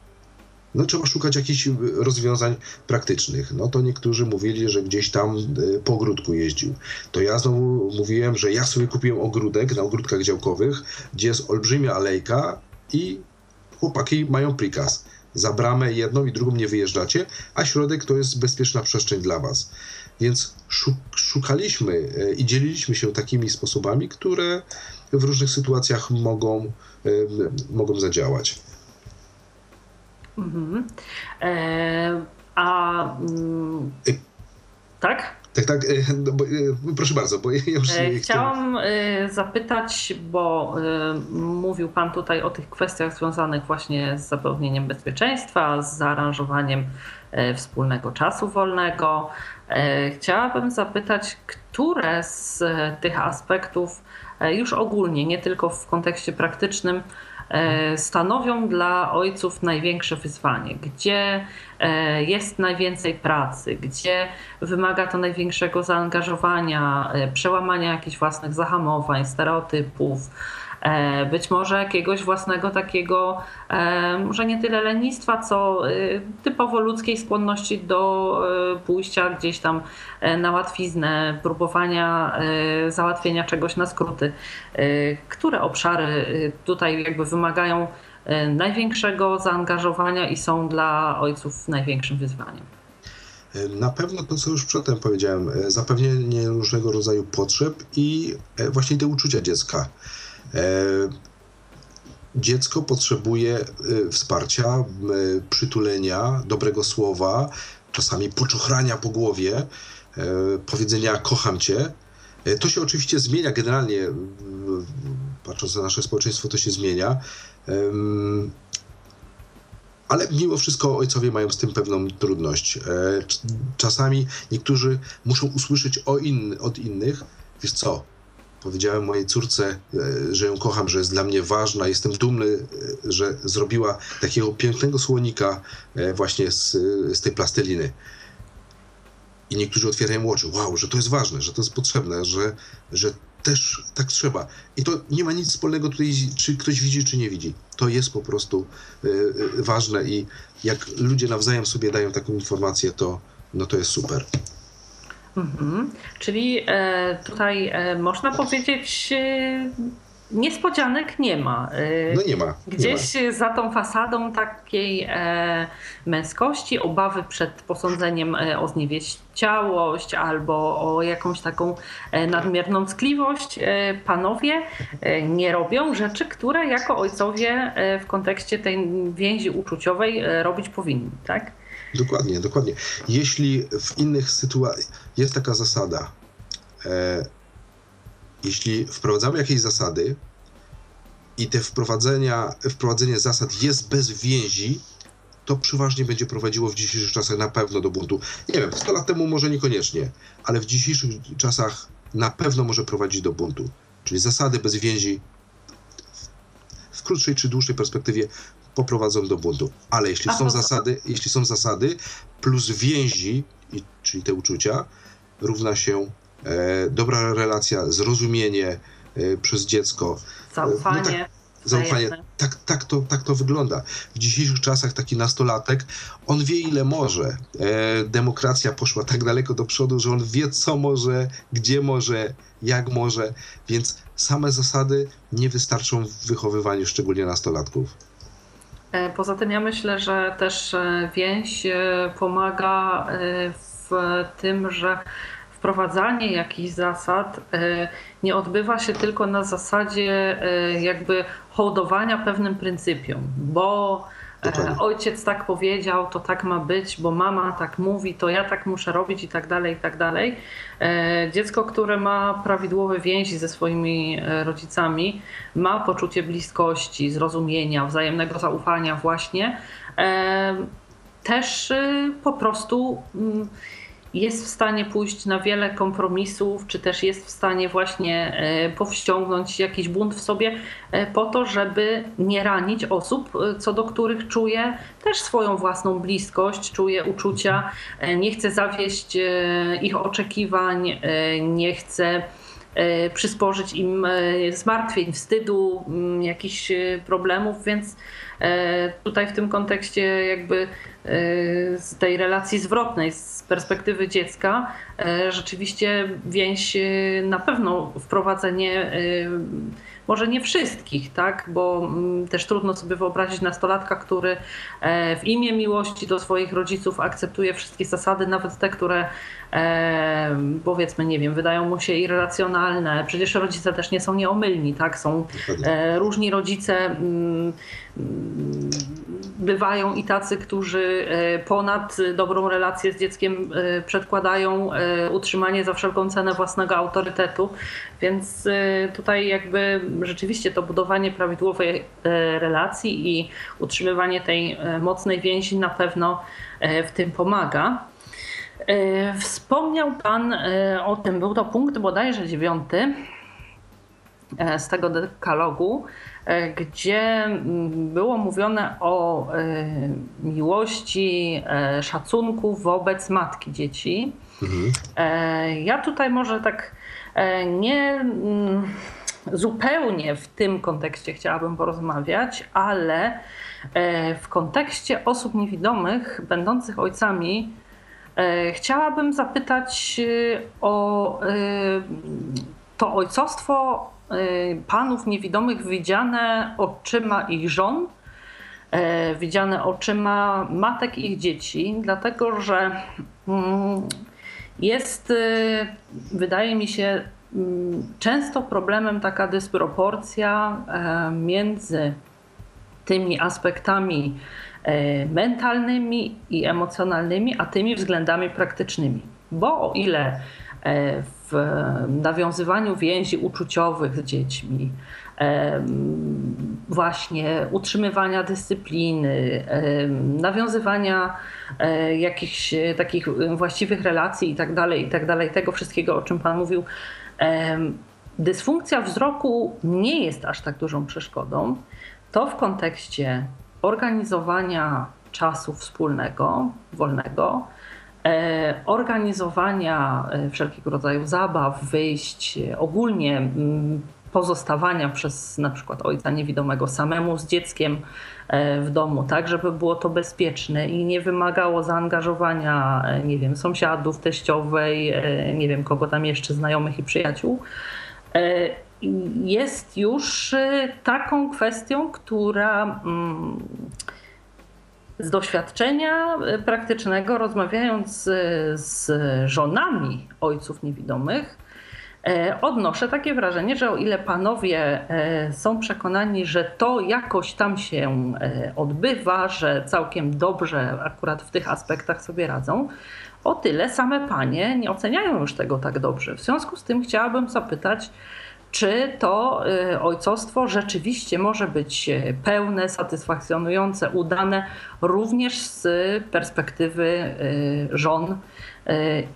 no trzeba szukać jakichś rozwiązań praktycznych. No to niektórzy mówili, że gdzieś tam e, po ogródku jeździł. To ja znowu mówiłem, że ja sobie kupiłem ogródek na ogródkach działkowych, gdzie jest olbrzymia alejka i chłopaki mają prikaz. Za bramę jedną i drugą nie wyjeżdżacie, a środek to jest bezpieczna przestrzeń dla was. Więc szukaliśmy e, i dzieliliśmy się takimi sposobami, które w różnych sytuacjach mogą, e, mogą zadziałać. Mhm. E, a mm, tak? Tak, tak. No bo, proszę bardzo, bo ja już nie Chciałam zapytać, bo mówił Pan tutaj o tych kwestiach związanych właśnie z zapewnieniem bezpieczeństwa, z zaaranżowaniem wspólnego czasu wolnego. Chciałabym zapytać, które z tych aspektów już ogólnie, nie tylko w kontekście praktycznym, E, stanowią dla ojców największe wyzwanie, gdzie e, jest najwięcej pracy, gdzie wymaga to największego zaangażowania, e, przełamania jakichś własnych zahamowań, stereotypów E, być może jakiegoś własnego takiego, e, może nie tyle lenistwa, co e, typowo ludzkiej skłonności do pójścia gdzieś tam na łatwiznę, próbowania załatwienia czegoś na skróty. Które obszary tutaj jakby wymagają największego zaangażowania i są dla ojców największym wyzwaniem? Na pewno to, co już przedtem powiedziałem, zapewnienie różnego rodzaju potrzeb i właśnie te uczucia dziecka. E, dziecko potrzebuje e, wsparcia, e, przytulenia, dobrego słowa, czasami poczochrania po głowie, powiedzenia kocham cię. To się oczywiście zmienia generalnie, patrząc na nasze społeczeństwo, to się zmienia. Ale mimo wszystko ojcowie mają z tym pewną trudność. Czasami niektórzy muszą usłyszeć in, od innych, wiesz co, Powiedziałem mojej córce, e, że ją kocham, że jest dla mnie ważna. Jestem dumny, e, że zrobiła takiego pięknego słonika e, właśnie z, z tej plasteliny. I niektórzy otwierają oczy. Wow, że to jest ważne, że to jest potrzebne, że, że też tak trzeba. I to nie ma nic wspólnego tutaj, czy ktoś widzi, czy nie widzi. To jest po prostu ważne i jak ludzie nawzajem sobie dają taką informację, to, no to jest super. Mhm. Czyli e, tutaj e, można powiedzieć, e, niespodzianek nie ma. No nie ma. Gdzieś nie ma. za tą fasadą takiej męskości, obawy przed posądzeniem o zniewieściałość albo o jakąś taką nadmierną ckliwość, panowie nie robią rzeczy, które jako ojcowie w kontekście tej więzi uczuciowej robić powinni, tak? Dokładnie, dokładnie. Jeśli w innych sytuacjach jest taka zasada, e, jeśli wprowadzamy jakieś zasady i te wprowadzenia, wprowadzenie zasad jest bez więzi, to przeważnie będzie prowadziło w dzisiejszych czasach na pewno do buntu. Nie wiem, 100 lat temu może niekoniecznie, ale w dzisiejszych czasach na pewno może prowadzić do buntu. Czyli zasady bez więzi w krótszej czy dłuższej perspektywie poprowadzą do buntu. Ale jeśli są zasady, jeśli są zasady plus więzi, czyli te uczucia, równa się e, dobra relacja, zrozumienie e, przez dziecko. Zaufanie. No tak, zaufanie. Tak, tak, to, tak to wygląda. W dzisiejszych czasach taki nastolatek, on wie ile może. E, demokracja poszła tak daleko do przodu, że on wie co może, gdzie może, jak może, więc same zasady nie wystarczą w wychowywaniu szczególnie nastolatków. E, poza tym ja myślę, że też e, więź e, pomaga w tym, że wprowadzanie jakichś zasad nie odbywa się tylko na zasadzie jakby hołdowania pewnym pryncypiom, bo Dokładnie. E, ojciec tak powiedział, to tak ma być, bo mama tak mówi, to ja tak muszę robić i tak dalej, i tak dalej. E, dziecko, które ma prawidłowe więzi ze swoimi e, rodzicami, ma poczucie bliskości, zrozumienia, wzajemnego zaufania właśnie, też po prostu mm, jest w stanie pójść na wiele kompromisów, czy też jest w stanie właśnie e, powściągnąć jakiś bunt w sobie e, po to, żeby nie ranić osób, e, co do których czuje też swoją własną bliskość, czuje uczucia, nie chce zawieść ich oczekiwań, nie chce przysporzyć im zmartwień, wstydu, jakichś problemów, więc tutaj w tym kontekście jakby z tej relacji zwrotnej, z perspektywy dziecka, rzeczywiście więź na pewno wprowadzenie może nie wszystkich, tak? bo mm, też trudno sobie wyobrazić nastolatka, który e, w imię miłości do swoich rodziców akceptuje wszystkie zasady, nawet te, które e, powiedzmy, nie wiem, wydają mu się irracjonalne. Przecież rodzice też nie są nieomylni, tak? Są e, różni rodzice. Mm, bywają i tacy, którzy ponad dobrą relację z dzieckiem przedkładają utrzymanie za wszelką cenę własnego autorytetu. Więc tutaj jakby rzeczywiście to budowanie prawidłowej relacji i utrzymywanie tej mocnej więzi na pewno w tym pomaga. E, wspomniał Pan e, o tym, był to punkt bodajże dziewiąty e, z tego dekalogu, gdzie mm, było mówione o miłości, szacunku wobec matki dzieci. Mhm. Ja tutaj może tak nie mm, zupełnie w tym kontekście chciałabym porozmawiać, ale w kontekście osób niewidomych, będących ojcami, chciałabym zapytać e, o e, to ojcostwo panów niewidomych widziane oczyma ich żon, widziane oczyma matek ich dzieci, dlatego że mm, jest, wydaje mi się, mm, często problemem taka dysproporcja między tymi aspektami E, mentalnymi i emocjonalnymi, a tymi względami praktycznymi. Bo o ile e, w nawiązywaniu więzi uczuciowych z dziećmi, e, właśnie utrzymywania dyscypliny, nawiązywania jakichś takich właściwych relacji tak i tak dalej, tego wszystkiego, o czym Pan mówił, dysfunkcja wzroku nie jest aż tak dużą przeszkodą, to w kontekście organizowania czasu wspólnego, wolnego, e, organizowania e, wszelkiego rodzaju zabaw, wyjść, ogólnie pozostawania przez na przykład ojca niewidomego samemu z dzieckiem e, w domu, tak, żeby było to bezpieczne i nie wymagało zaangażowania, nie wiem, sąsiadów, teściowej, nie wiem, kogo tam jeszcze, znajomych i przyjaciół jest już y, taką kwestią, która mm, z doświadczenia y, praktycznego, rozmawiając z żonami ojców niewidomych, e, odnoszę takie wrażenie, że o ile panowie e, są przekonani, że to jakoś tam się e, odbywa, że całkiem dobrze akurat w tych aspektach sobie radzą, o tyle same panie nie oceniają już tego tak dobrze. W związku z tym chciałabym zapytać, czy to y, ojcostwo rzeczywiście może być y, pełne, satysfakcjonujące, udane również z perspektywy y, żon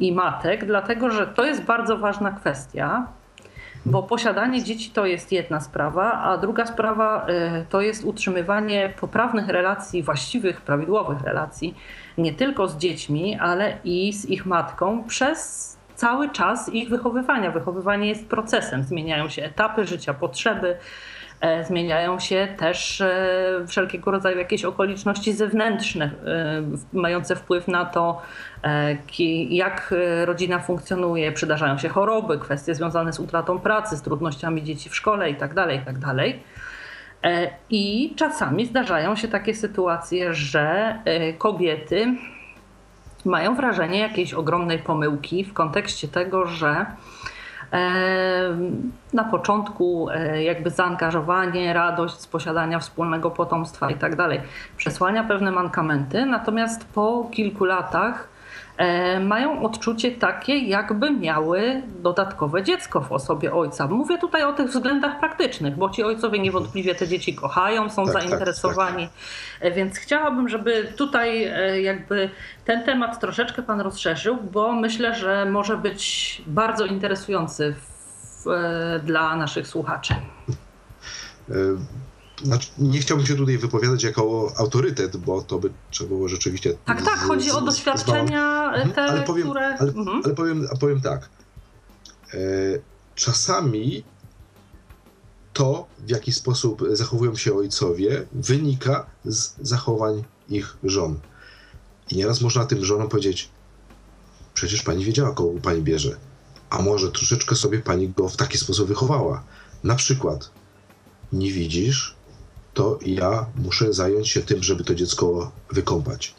i matek, dlatego że to jest bardzo ważna kwestia. Bo posiadanie dzieci to jest jedna sprawa, a druga sprawa to jest utrzymywanie poprawnych relacji, właściwych, prawidłowych relacji, nie tylko z dziećmi, ale i z ich matką przez cały czas ich wychowywania. Wychowywanie jest procesem, zmieniają się etapy życia, potrzeby, e, zmieniają się też e, wszelkiego rodzaju jakieś okoliczności zewnętrzne, e, mające wpływ na to, jak rodzina funkcjonuje. Przydarzają się choroby, kwestie związane z utratą pracy, z trudnościami dzieci w szkole itd. Tak itd. Tak I czasami zdarzają się takie sytuacje, że kobiety mają wrażenie jakiejś ogromnej pomyłki w kontekście tego, że e, na początku e, jakby zaangażowanie, radość z posiadania wspólnego potomstwa i tak dalej przesłania pewne mankamenty, natomiast po kilku latach mają odczucie takie, jakby miały dodatkowe dziecko w osobie ojca. Mówię tutaj o tych względach praktycznych, bo ci ojcowie niewątpliwie te dzieci kochają, są tak, tak zainteresowani. Tak, tak. Więc chciałabym, żeby tutaj e, jakby ten temat troszeczkę Pan rozszerzył, bo myślę, że może być bardzo interesujący w, dla naszych słuchaczy. Znaczy, nie chciałbym się tutaj wypowiadać jako autorytet, bo to by trzeba było rzeczywiście. Tak, tak, chodzi z, o doświadczenia z, te, ale powiem, które. Ale, mhm. ale powiem, powiem tak. E, czasami to, w jaki sposób zachowują się ojcowie, wynika z zachowań ich żon. I nieraz można tym żonom powiedzieć: Przecież pani wiedziała, kogo pani bierze. A może troszeczkę sobie pani go w taki sposób wychowała. Na przykład, nie widzisz, to ja muszę zająć się tym, żeby to dziecko wykąpać.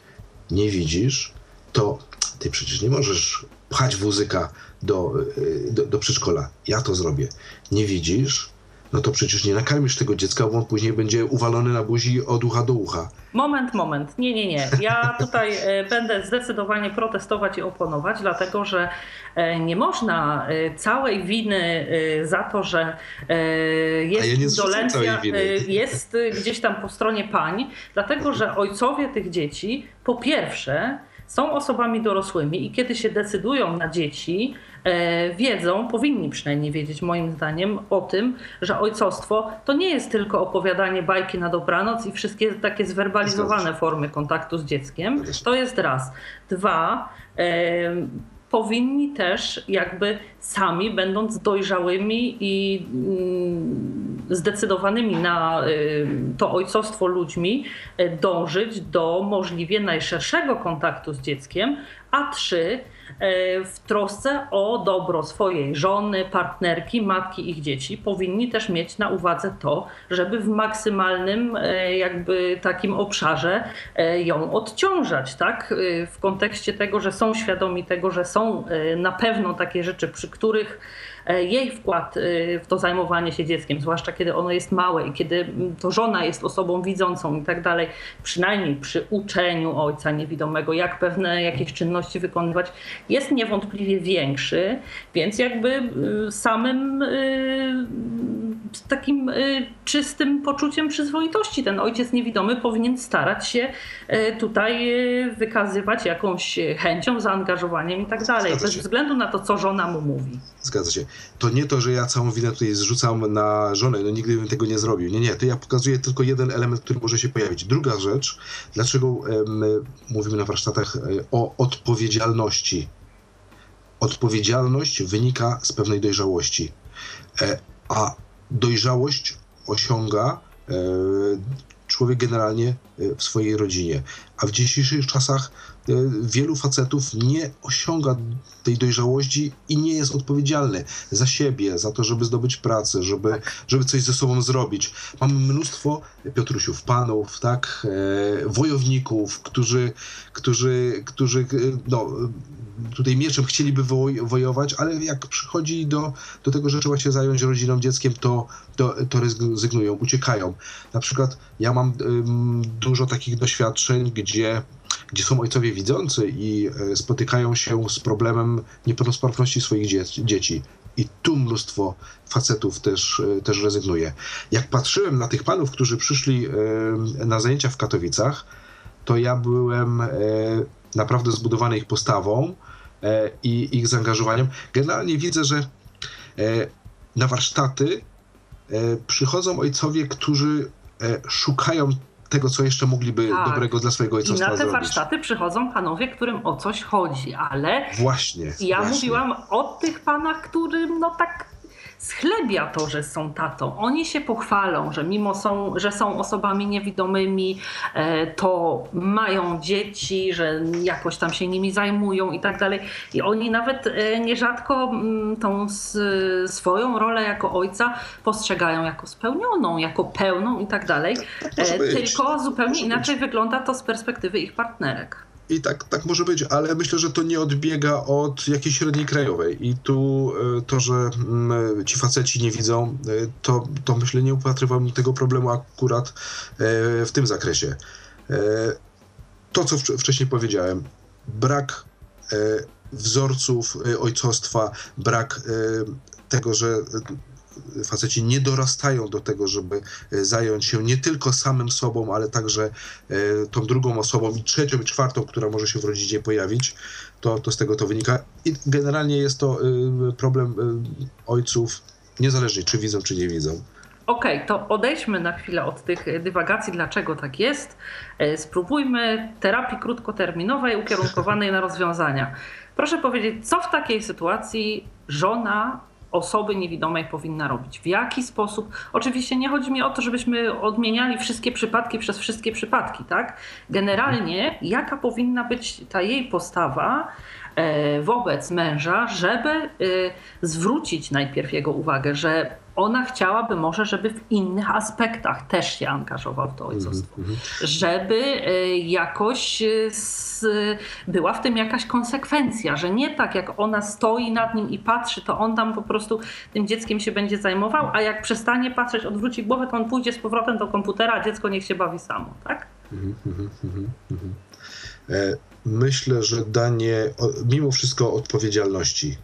Nie widzisz, to ty przecież nie możesz pchać wózyka do, y, do, do przedszkola. Ja to zrobię. Nie widzisz, no to przecież nie nakarmisz tego dziecka, bo on później będzie uwalony na buzi od ucha do ucha. Moment, moment. Nie, nie, nie. Ja tutaj e, będę zdecydowanie protestować i oponować, dlatego że e, nie można e, całej winy za to, że jest ja indolencja, jest gdzieś tam po stronie pań, dlatego że ojcowie tych dzieci po pierwsze są osobami dorosłymi i kiedy się decydują na dzieci, E, wiedzą, powinni przynajmniej wiedzieć moim zdaniem o tym, że ojcostwo to nie jest tylko opowiadanie bajki na dobranoc i wszystkie takie zwerbalizowane formy kontaktu z dzieckiem. To jest raz. Dwa, powinni też jakby sami, będąc dojrzałymi i mm, zdecydowanymi na to ojcostwo ludźmi, e, dążyć do możliwie najszerszego kontaktu z dzieckiem, a trzy, w trosce o dobro swojej żony, partnerki, matki ich dzieci, powinni też mieć na uwadze to, żeby w maksymalnym e, jakby takim obszarze e, ją odciążać, tak? W kontekście tego, że są świadomi tego, że są na pewno takie rzeczy, przy których E, jej wkład e, w to zajmowanie się dzieckiem, zwłaszcza kiedy ono jest małe i kiedy to żona jest osobą widzącą i tak dalej, przynajmniej przy uczeniu ojca niewidomego, jak pewne jakieś czynności wykonywać, jest niewątpliwie większy, więc jakby y, samym takim czystym poczuciem przyzwoitości ten ojciec niewidomy powinien starać się tutaj wykazywać jakąś chęcią, zaangażowaniem i tak dalej, bez względu na to, co żona mu mówi. Zgadza się to nie to, że ja całą winę tutaj zrzucam na żonę, no nigdy bym tego nie zrobił. Nie, nie, to ja pokazuję tylko jeden element, który może się pojawić. Druga rzecz, dlaczego my mówimy na warsztatach e, o odpowiedzialności. Odpowiedzialność wynika z pewnej dojrzałości, e, a dojrzałość osiąga e, człowiek generalnie w swojej rodzinie. A w dzisiejszych czasach E, wielu facetów nie osiąga tej dojrzałości i nie jest odpowiedzialny za siebie, za to, żeby zdobyć pracę, żeby, tak. żeby coś ze sobą zrobić. Mamy mnóstwo Piotrusiów, panów, tak, e, wojowników, którzy, którzy, którzy e, no, tutaj mieczem chcieliby woj wojować, ale jak przychodzi do, do tego, że trzeba się zająć rodziną, dzieckiem, to, to, to rezygnują, uciekają. Na przykład ja mam dużo takich doświadczeń, gdzie gdzie są ojcowie widzący i e, spotykają się z problemem niepełnosprawności swoich dzieci. I tu mnóstwo facetów też, e, też rezygnuje. Jak patrzyłem na tych panów, którzy przyszli e, na zajęcia w Katowicach, to ja byłem naprawdę zbudowany ich postawą i ich zaangażowaniem. Generalnie widzę, że na warsztaty przychodzą ojcowie, którzy szukają tego, co jeszcze mogliby tak. dobrego dla swojego ojcostwa zrobić. I na te warsztaty przychodzą panowie, którym o coś chodzi, ale właśnie. Ja właśnie. mówiłam o tych panach, którym no tak schlebia to, że są tatą. Oni się pochwalą, że mimo są, że są osobami niewidomymi, e, to mają dzieci, że jakoś tam się nimi zajmują i tak dalej. I oni nawet e, nierzadko mm, tą swoją rolę jako ojca postrzegają jako spełnioną, jako pełną i tak dalej. Tak, tak tylko zupełnie inaczej wygląda to z perspektywy ich partnerek. I tak, tak może być, ale myślę, że to nie odbiega od jakiejś średniej krajowej. I tu e, to, że mm, ci faceci nie widzą, e, to, to myślę, nie upatrywam tego problemu akurat e, w tym zakresie. To, co wcześniej powiedziałem, brak wzorców ojcostwa, brak tego, że faceci nie dorastają do tego, żeby e, zająć się nie tylko samym sobą, ale także e, tą drugą osobą i trzecią i czwartą, która może się w rodzinie pojawić, to, to z tego to wynika. I generalnie jest to e, problem ojców, niezależnie czy widzą, czy nie widzą. Okej, okay, to odejdźmy na chwilę od tych dywagacji, dlaczego tak jest. Spróbujmy terapii krótkoterminowej ukierunkowanej na rozwiązania. Proszę powiedzieć, co w takiej sytuacji żona osoby niewidomej powinna robić. W jaki sposób? Oczywiście nie chodzi mi o to, żebyśmy odmieniali wszystkie przypadki przez wszystkie przypadki, tak? Generalnie jaka powinna być ta jej postawa e, wobec męża, żeby e, zwrócić najpierw jego uwagę, że ona chciałaby może, żeby w innych aspektach też się angażował w to ojcostwo. Mm -hmm. Żeby e, jakoś z, była w tym jakaś konsekwencja, że nie tak jak ona stoi nad nim i patrzy, to on tam po prostu tym dzieckiem się będzie zajmował, a jak przestanie patrzeć, odwróci głowę, to on pójdzie z powrotem do komputera, a dziecko niech się bawi samo, tak? Mm -hmm, Myślę, że danie mimo wszystko odpowiedzialności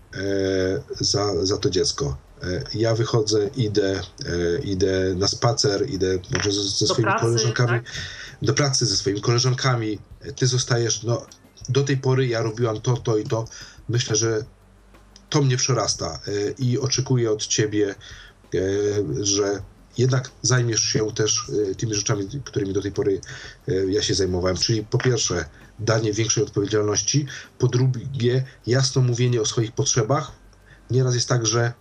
za, za to dziecko E, ja wychodzę, idę, e, idę na spacer, idę może ze, ze swoimi pracy, koleżankami, tak? do pracy ze swoimi koleżankami. Ty zostajesz, no do tej pory ja robiłam to, to i to. Myślę, że to mnie przerasta e, i oczekuję od ciebie, że jednak zajmiesz się też tymi rzeczami, którymi do tej pory ja się zajmowałem. Czyli po pierwsze, danie większej odpowiedzialności, po drugie, jasno mówienie o swoich potrzebach. Nieraz jest tak, że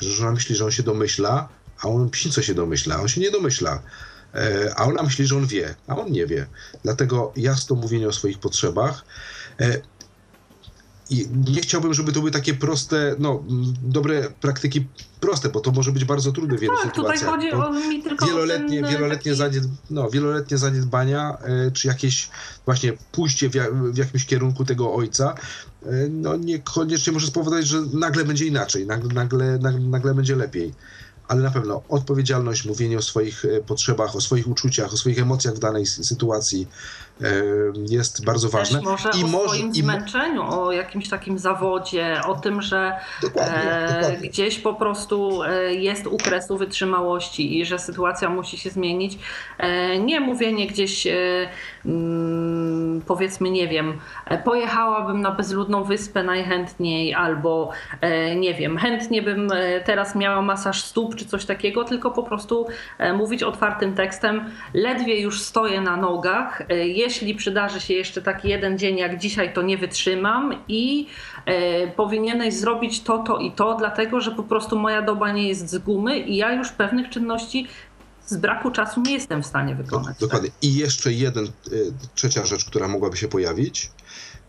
że żona myśli, że on się domyśla, a on co się domyśla, on się nie domyśla. E, a ona myśli, że on wie, a on nie wie. Dlatego jasno mówienie o swoich potrzebach. E, I nie chciałbym, żeby to były takie proste, no, dobre praktyki proste, bo to może być bardzo trudne w wielu tak, sytuacjach. Tutaj chodzi o mi tylko wieloletnie, ten, wieloletnie, taki... zaniedb no, wieloletnie zaniedbania, e, czy jakieś właśnie pójście w, w jakimś kierunku tego ojca, E, no niekoniecznie może spowodować, że nagle będzie inaczej, nagle, nagle, nagle będzie lepiej. Ale na pewno odpowiedzialność, mówienie o swoich e, potrzebach, o swoich uczuciach, o swoich emocjach w danej sytuacji, jest bardzo ważne. Też może I o może, swoim zmęczeniu, o jakimś takim zawodzie, o tym, że dokładnie, e, dokładnie. gdzieś po prostu e, jest u kresu wytrzymałości i że sytuacja musi się zmienić. E, nie mówienie gdzieś, e, mm, powiedzmy, nie wiem, e, pojechałabym na bezludną wyspę najchętniej albo e, nie wiem, chętnie bym teraz miała masaż stóp czy coś takiego, tylko po prostu mówić otwartym tekstem, ledwie już stoję na nogach, jeśli przydarzy się jeszcze taki jeden dzień jak dzisiaj, to nie wytrzymam i e, powinieneś zrobić to, to i to, dlatego że po prostu moja doba nie jest z gumy i ja już pewnych czynności z braku czasu nie jestem w stanie wykonać. Dokładnie. Tak? I jeszcze jeden, e, trzecia rzecz, która mogłaby się pojawić,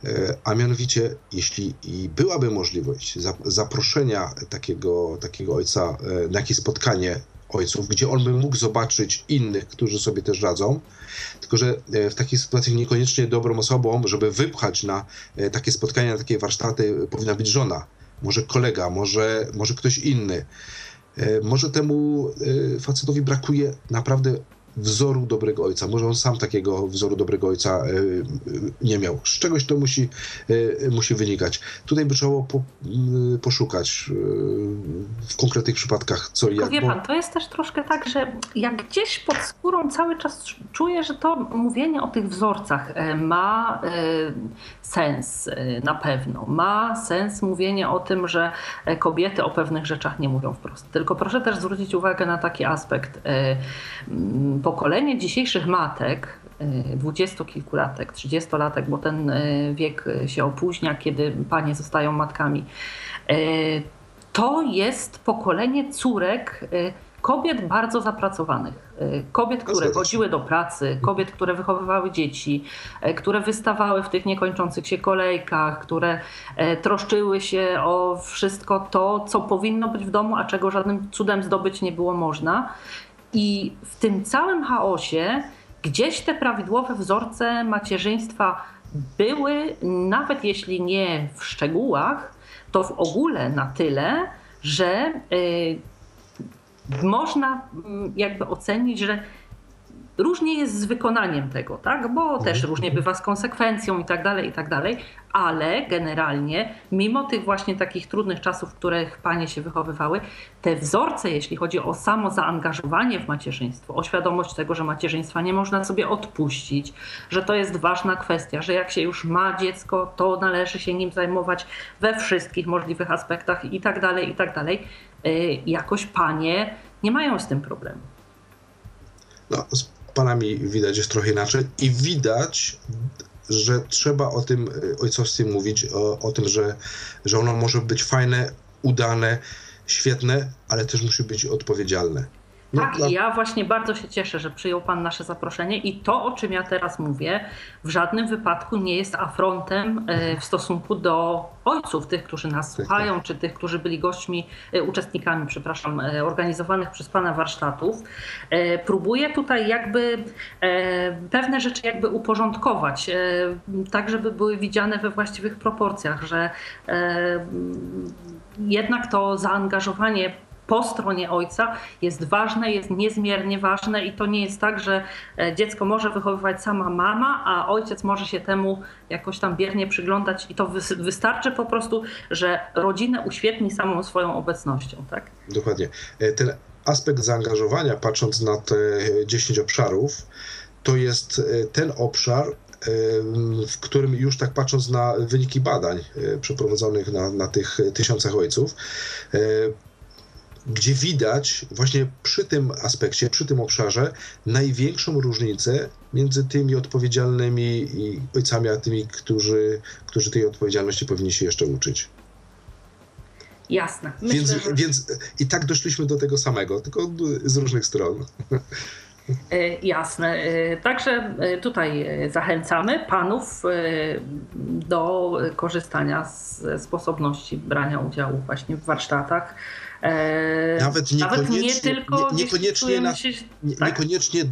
e, a mianowicie, jeśli byłaby możliwość zaproszenia takiego, takiego ojca e, na jakieś spotkanie ojców, gdzie on by mógł zobaczyć innych, którzy sobie też radzą, tylko że e, w takiej sytuacji niekoniecznie dobrą osobą, żeby wypchać na e, takie spotkania, na takie warsztaty powinna być żona, może kolega, może, może ktoś inny. E, może temu facetowi brakuje naprawdę wzoru dobrego ojca. Może on sam takiego wzoru dobrego ojca e, nie miał. Z czegoś to musi, e, musi wynikać. Tutaj by trzeba po, poszukać e, w konkretnych przypadkach co i jak. Wie pan, to jest też troszkę tak, że jak gdzieś pod skórą cały czas czuję, że to mówienie o tych wzorcach ma sens na pewno. Ma sens mówienie o tym, że kobiety o pewnych rzeczach nie mówią wprost. Tylko proszę też zwrócić uwagę na taki aspekt pokolenie dzisiejszych matek, y, dwudziestokilkulatek, trzydziestolatek, bo ten y, wiek się opóźnia, kiedy panie zostają matkami, to jest pokolenie córek kobiet bardzo zapracowanych. Kobiet, które chodziły do pracy, kobiet, które wychowywały dzieci, które wystawały w tych niekończących się kolejkach, które troszczyły się o wszystko to, co powinno być w domu, a czego żadnym cudem zdobyć nie było można. I w tym całym chaosie gdzieś te prawidłowe wzorce macierzyństwa były, nawet jeśli nie w szczegółach, to w ogóle na tyle, że y, można mm, jakby ocenić, że Różnie jest z wykonaniem tego, tak? bo mhm. też różnie bywa z konsekwencją i tak dalej, i tak dalej, ale generalnie, mimo tych właśnie takich trudnych czasów, w których panie się wychowywały, te wzorce, jeśli chodzi o samo zaangażowanie w macierzyństwo, o świadomość tego, że macierzyństwa nie można sobie odpuścić, że to jest ważna kwestia, że jak się już ma dziecko, to należy się nim zajmować we wszystkich możliwych aspektach i tak dalej, i tak dalej, y, jakoś panie nie mają z tym problemu. No, panami widać jest trochę inaczej i widać, że trzeba o tym e, ojcowstwie mówić, o, o tym, że, że ono może być fajne udane, świetne, ale też musi być odpowiedzialne. No, tak, dla... ja właśnie bardzo się cieszę, że przyjął Pan nasze zaproszenie i to, o czym ja teraz mówię, w żadnym wypadku nie jest afrontem e, w stosunku do ojców, tych, którzy nas tak, słuchają, czy tych, którzy byli gośćmi, e, uczestnikami, przepraszam, e, organizowanych przez Pana warsztatów. Próbuję tutaj jakby pewne rzeczy jakby uporządkować, tak żeby były widziane we właściwych proporcjach, że jednak to zaangażowanie po stronie ojca jest ważne, jest niezmiernie ważne i to nie jest tak, że e, dziecko może wychowywać sama mama, a ojciec może się temu jakoś tam biernie przyglądać i to wystarczy po prostu, że rodzinę uświetni samą swoją obecnością. Tak? Dokładnie. E, ten aspekt zaangażowania, patrząc na te 10 obszarów, to jest e, ten obszar, w którym już tak patrząc na wyniki badań przeprowadzonych na, na tych tysiącach ojców, gdzie widać właśnie przy tym aspekcie, przy tym obszarze największą różnicę między tymi odpowiedzialnymi ojcami, a tymi, którzy, którzy tej odpowiedzialności powinni się jeszcze uczyć. Jasne. Myślę, więc, że... więc i tak doszliśmy do tego samego, tylko z różnych stron. E, jasne. E, także e, tutaj zachęcamy panów do korzystania z sposobności brania udziału właśnie w warsztatach nawet niekoniecznie, Nawet nie tylko nie, niekoniecznie, na, się, tak. niekoniecznie e,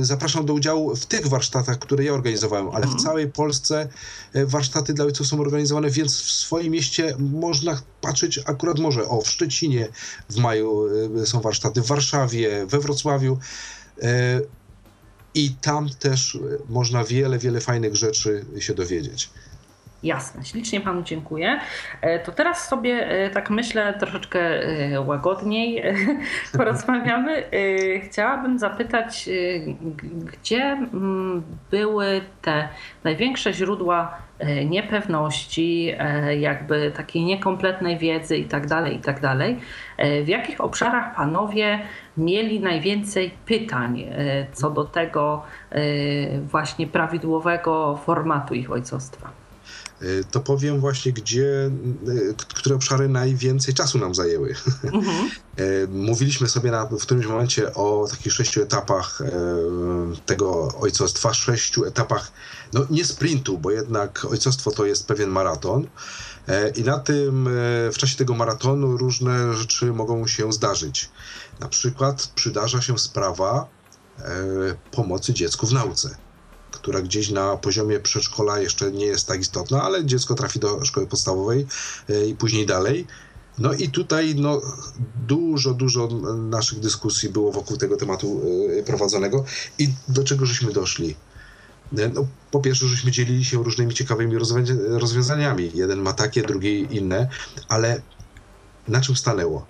zapraszam do udziału w tych warsztatach, które ja organizowałem, ale w mhm. całej Polsce e, warsztaty dla ojców są organizowane, więc w swoim mieście można patrzeć akurat może, o w Szczecinie w maju są warsztaty, w Warszawie, we Wrocławiu i tam też można wiele, wiele fajnych rzeczy się dowiedzieć. Jasne, ślicznie Panu dziękuję. E, to teraz sobie e, tak myślę troszeczkę e, łagodniej porozmawiamy. Chciałabym zapytać, gdzie mm, były te największe źródła niepewności, jakby takiej niekompletnej wiedzy i tak dalej, i tak. W jakich obszarach panowie mieli najwięcej pytań co do tego właśnie prawidłowego formatu ich ojcostwa? Y, to powiem właśnie, gdzie, y, które obszary najwięcej czasu nam zajęły. Mhm. Y, mówiliśmy sobie na, w którymś momencie o takich sześciu etapach tego ojcostwa, sześciu etapach, no nie sprintu, bo jednak ojcostwo to jest pewien maraton. I na tym, w czasie tego maratonu różne rzeczy mogą się zdarzyć. Na przykład przydarza się sprawa pomocy dziecku w nauce która gdzieś na poziomie przedszkola jeszcze nie jest tak istotna, ale dziecko trafi do szkoły podstawowej e, i później dalej. No i tutaj no, dużo, dużo naszych dyskusji było wokół tego tematu e, prowadzonego i do czego żeśmy doszli. E, no, po pierwsze, żeśmy dzielili się różnymi ciekawymi rozwiązaniami. Jeden ma takie, drugi inne, ale na czym stanęło?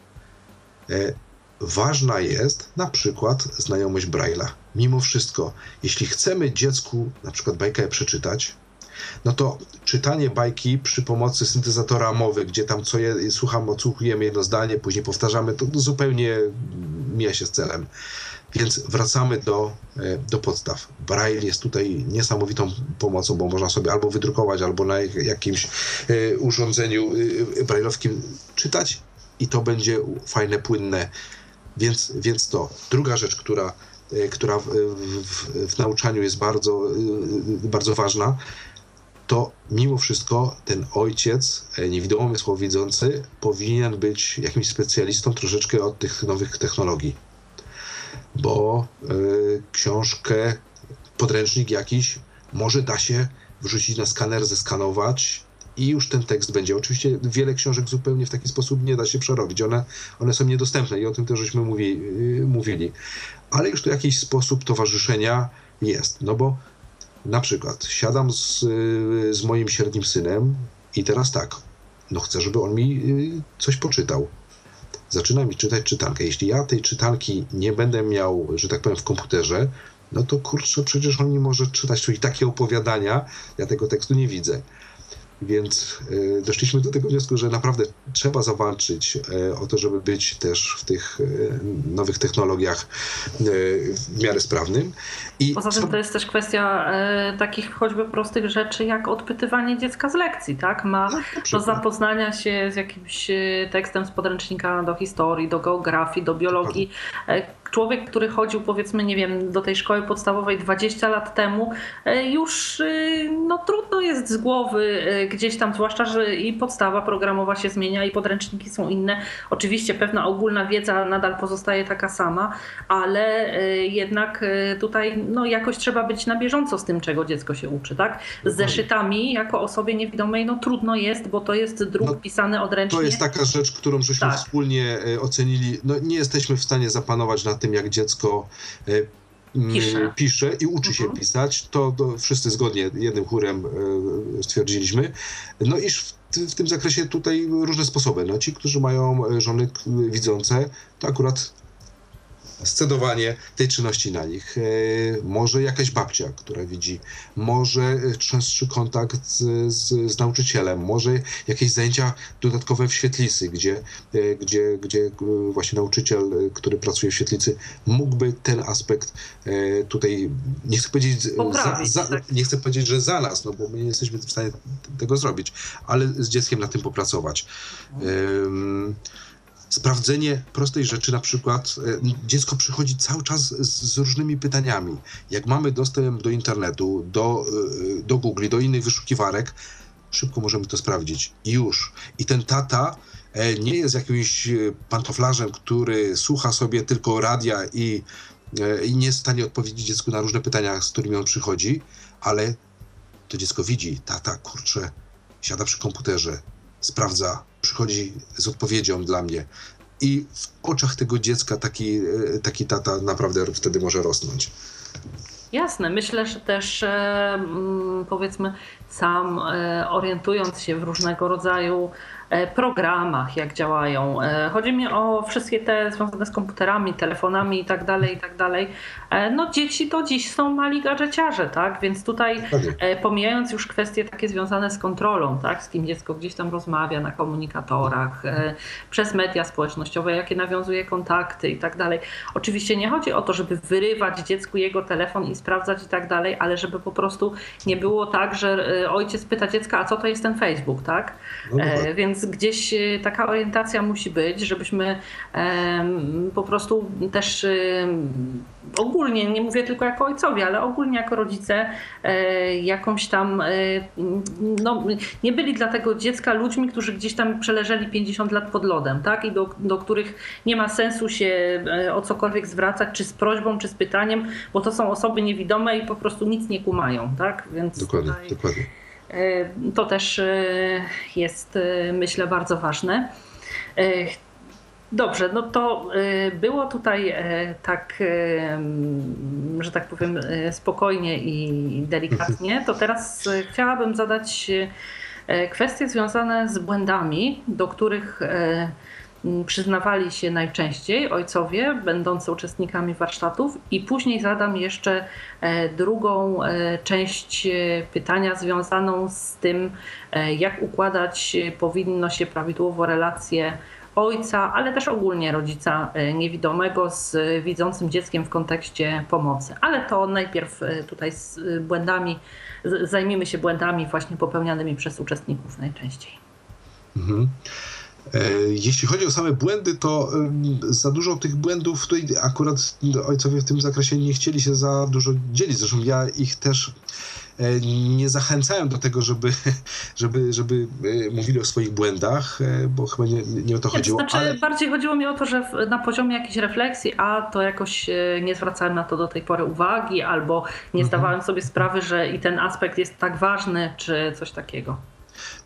Ważna jest na przykład znajomość Braille'a. Mimo wszystko, jeśli chcemy dziecku na przykład bajkę przeczytać, no to czytanie bajki przy pomocy syntezatora mowy, gdzie tam co je, słucham, odsłuchujemy jedno zdanie, później powtarzamy, to zupełnie mija się z celem. Więc wracamy do, e, do podstaw. Braille jest tutaj niesamowitą pomocą, bo można sobie albo wydrukować, albo na jakimś e, urządzeniu e, brailleowskim czytać i to będzie fajne, płynne więc, więc to. Druga rzecz, która, e, która w, w, w nauczaniu jest bardzo, e, bardzo ważna, to mimo wszystko ten ojciec, e, niewidomy słowidzący, powinien być jakimś specjalistą troszeczkę od tych nowych technologii. Bo y, książkę, podręcznik jakiś, może da się wrzucić na skaner, zeskanować i już ten tekst będzie. Oczywiście wiele książek zupełnie w taki sposób nie da się przerobić. One, one są niedostępne i o tym też żeśmy mówi, yy, mówili. Ale już tu jakiś sposób towarzyszenia jest. No bo na przykład siadam z, yy, z moim średnim synem i teraz tak, no chcę, żeby on mi yy, coś poczytał. Zaczyna mi czytać czytankę. Jeśli ja tej czytanki nie będę miał, że tak powiem, w komputerze, no to kurczę, przecież on nie może czytać tu i takie opowiadania, ja tego tekstu nie widzę. Więc e, doszliśmy do tego wniosku, że naprawdę trzeba zawalczyć e, o to, żeby być też w tych e, nowych technologiach w miarę sprawnym. I Poza tym to jest też kwestia takich choćby prostych rzeczy, jak odpytywanie dziecka z lekcji, tak? Ma no, do zapoznania się z jakimś tekstem z podręcznika do historii, do geografii, do biologii, człowiek, który chodził powiedzmy, nie wiem, do tej szkoły podstawowej 20 lat temu, e, już e, no, trudno jest z głowy e, gdzieś tam, zwłaszcza, że i podstawa programowa się zmienia i podręczniki są inne. Oczywiście pewna ogólna wiedza nadal pozostaje taka sama, ale jednak tutaj no, jakoś trzeba być na bieżąco z tym, czego dziecko się uczy, tak? Z zeszytami jako osobie niewidomej no trudno jest, bo to jest druk no, pisany odręcznie. To jest taka rzecz, którą żeśmy tak. wspólnie ocenili. No, nie jesteśmy w stanie zapanować nad tym, jak dziecko e, pisze. pisze, i uczy się mhm. pisać, to, to, wszyscy zgodnie jednym chórem e, stwierdziliśmy. No iż w, w, tym zakresie tutaj różne sposoby. No, ci, którzy mają żony widzące, to akurat scedowanie tej czynności na nich. E, może jakaś babcia, która widzi, może częstszy kontakt z, z, z nauczycielem, może jakieś zajęcia dodatkowe w świetlicy, gdzie, e, gdzie, gdzie e, właśnie nauczyciel, który pracuje w świetlicy, mógłby ten aspekt tutaj, nie chcę powiedzieć, za, za, tak. nie chcę powiedzieć, że za nas, no bo my nie jesteśmy w stanie tego zrobić, ale z dzieckiem na tym popracować. Um, sprawdzenie prostej rzeczy, na przykład e, dziecko przychodzi cały czas z, z, różnymi pytaniami. Jak mamy dostęp do internetu, do, e, do Google, do innych wyszukiwarek, szybko możemy to sprawdzić. I już. I ten tata e, nie jest jakimś pantoflarzem, który słucha sobie tylko radia i, i nie jest w stanie odpowiedzieć dziecku na różne pytania, z którymi on przychodzi, ale to dziecko widzi, tata, kurczę, siada przy komputerze, sprawdza, przychodzi z odpowiedzią dla mnie. I w oczach tego dziecka taki, e, taki tata naprawdę wtedy może rosnąć. Jasne, myślę, że też mm, powiedzmy sam e, orientując się w różnego rodzaju E, programach, jak działają. E, chodzi mi o wszystkie te związane z komputerami, telefonami i tak tak. E, no dzieci to dziś są mali gadżeciarze, tak? Więc tutaj pomijając już kwestie takie związane z kontrolą, tak? Z kim dziecko gdzieś tam rozmawia na komunikatorach, przez media społecznościowe, jakie nawiązuje kontakty i tak dalej. Oczywiście nie chodzi o to, żeby wyrywać dziecku jego telefon i sprawdzać i tak dalej, ale żeby po prostu nie było tak, że ojciec pyta dziecka, a co to jest ten Facebook, tak? No, no. Więc gdzieś e, taka orientacja musi być, żebyśmy po prostu też ogólnie, nie mówię tylko jako ojcowie, ale ogólnie jako rodzice e, jakąś tam, e, no, nie byli dla tego dziecka ludźmi, którzy gdzieś tam przeleżeli 50 lat pod lodem, tak? I do, do których nie ma sensu się o cokolwiek zwracać, czy z prośbą, czy z pytaniem, bo to są osoby niewidome i po prostu nic nie kumają, tak? Więc dokładnie, tutaj... dokładnie. E, to też e, jest, e, myślę, bardzo ważne. Dobrze, no to było tutaj tak, że tak powiem, spokojnie i delikatnie. To teraz chciałabym zadać kwestie związane z błędami, do których Mm, przyznawali się najczęściej ojcowie będący uczestnikami warsztatów i później zadam jeszcze e, drugą e, część e, pytania związaną z tym, jak układać powinno się prawidłowo relacje ojca, ale też ogólnie rodzica niewidomego z widzącym dzieckiem w kontekście pomocy. Ale to najpierw tutaj z błędami, zajmiemy się błędami właśnie popełnianymi przez uczestników najczęściej. Mhm. E, jeśli chodzi o same błędy, to za dużo tych błędów tutaj akurat ojcowie w tym zakresie nie chcieli się za dużo dzielić. Zresztą ja ich też e, nie zachęcałem do tego, żeby, żeby, żeby e, mówili o swoich błędach, bo chyba nie, nie o to chodziło. Znaczy, ale... bardziej chodziło mi o to, że na poziomie jakiejś refleksji, a to jakoś nie zwracałem na to do tej pory uwagi, albo nie mhm. zdawałem sobie sprawy, że i ten aspekt jest tak ważny, czy coś takiego.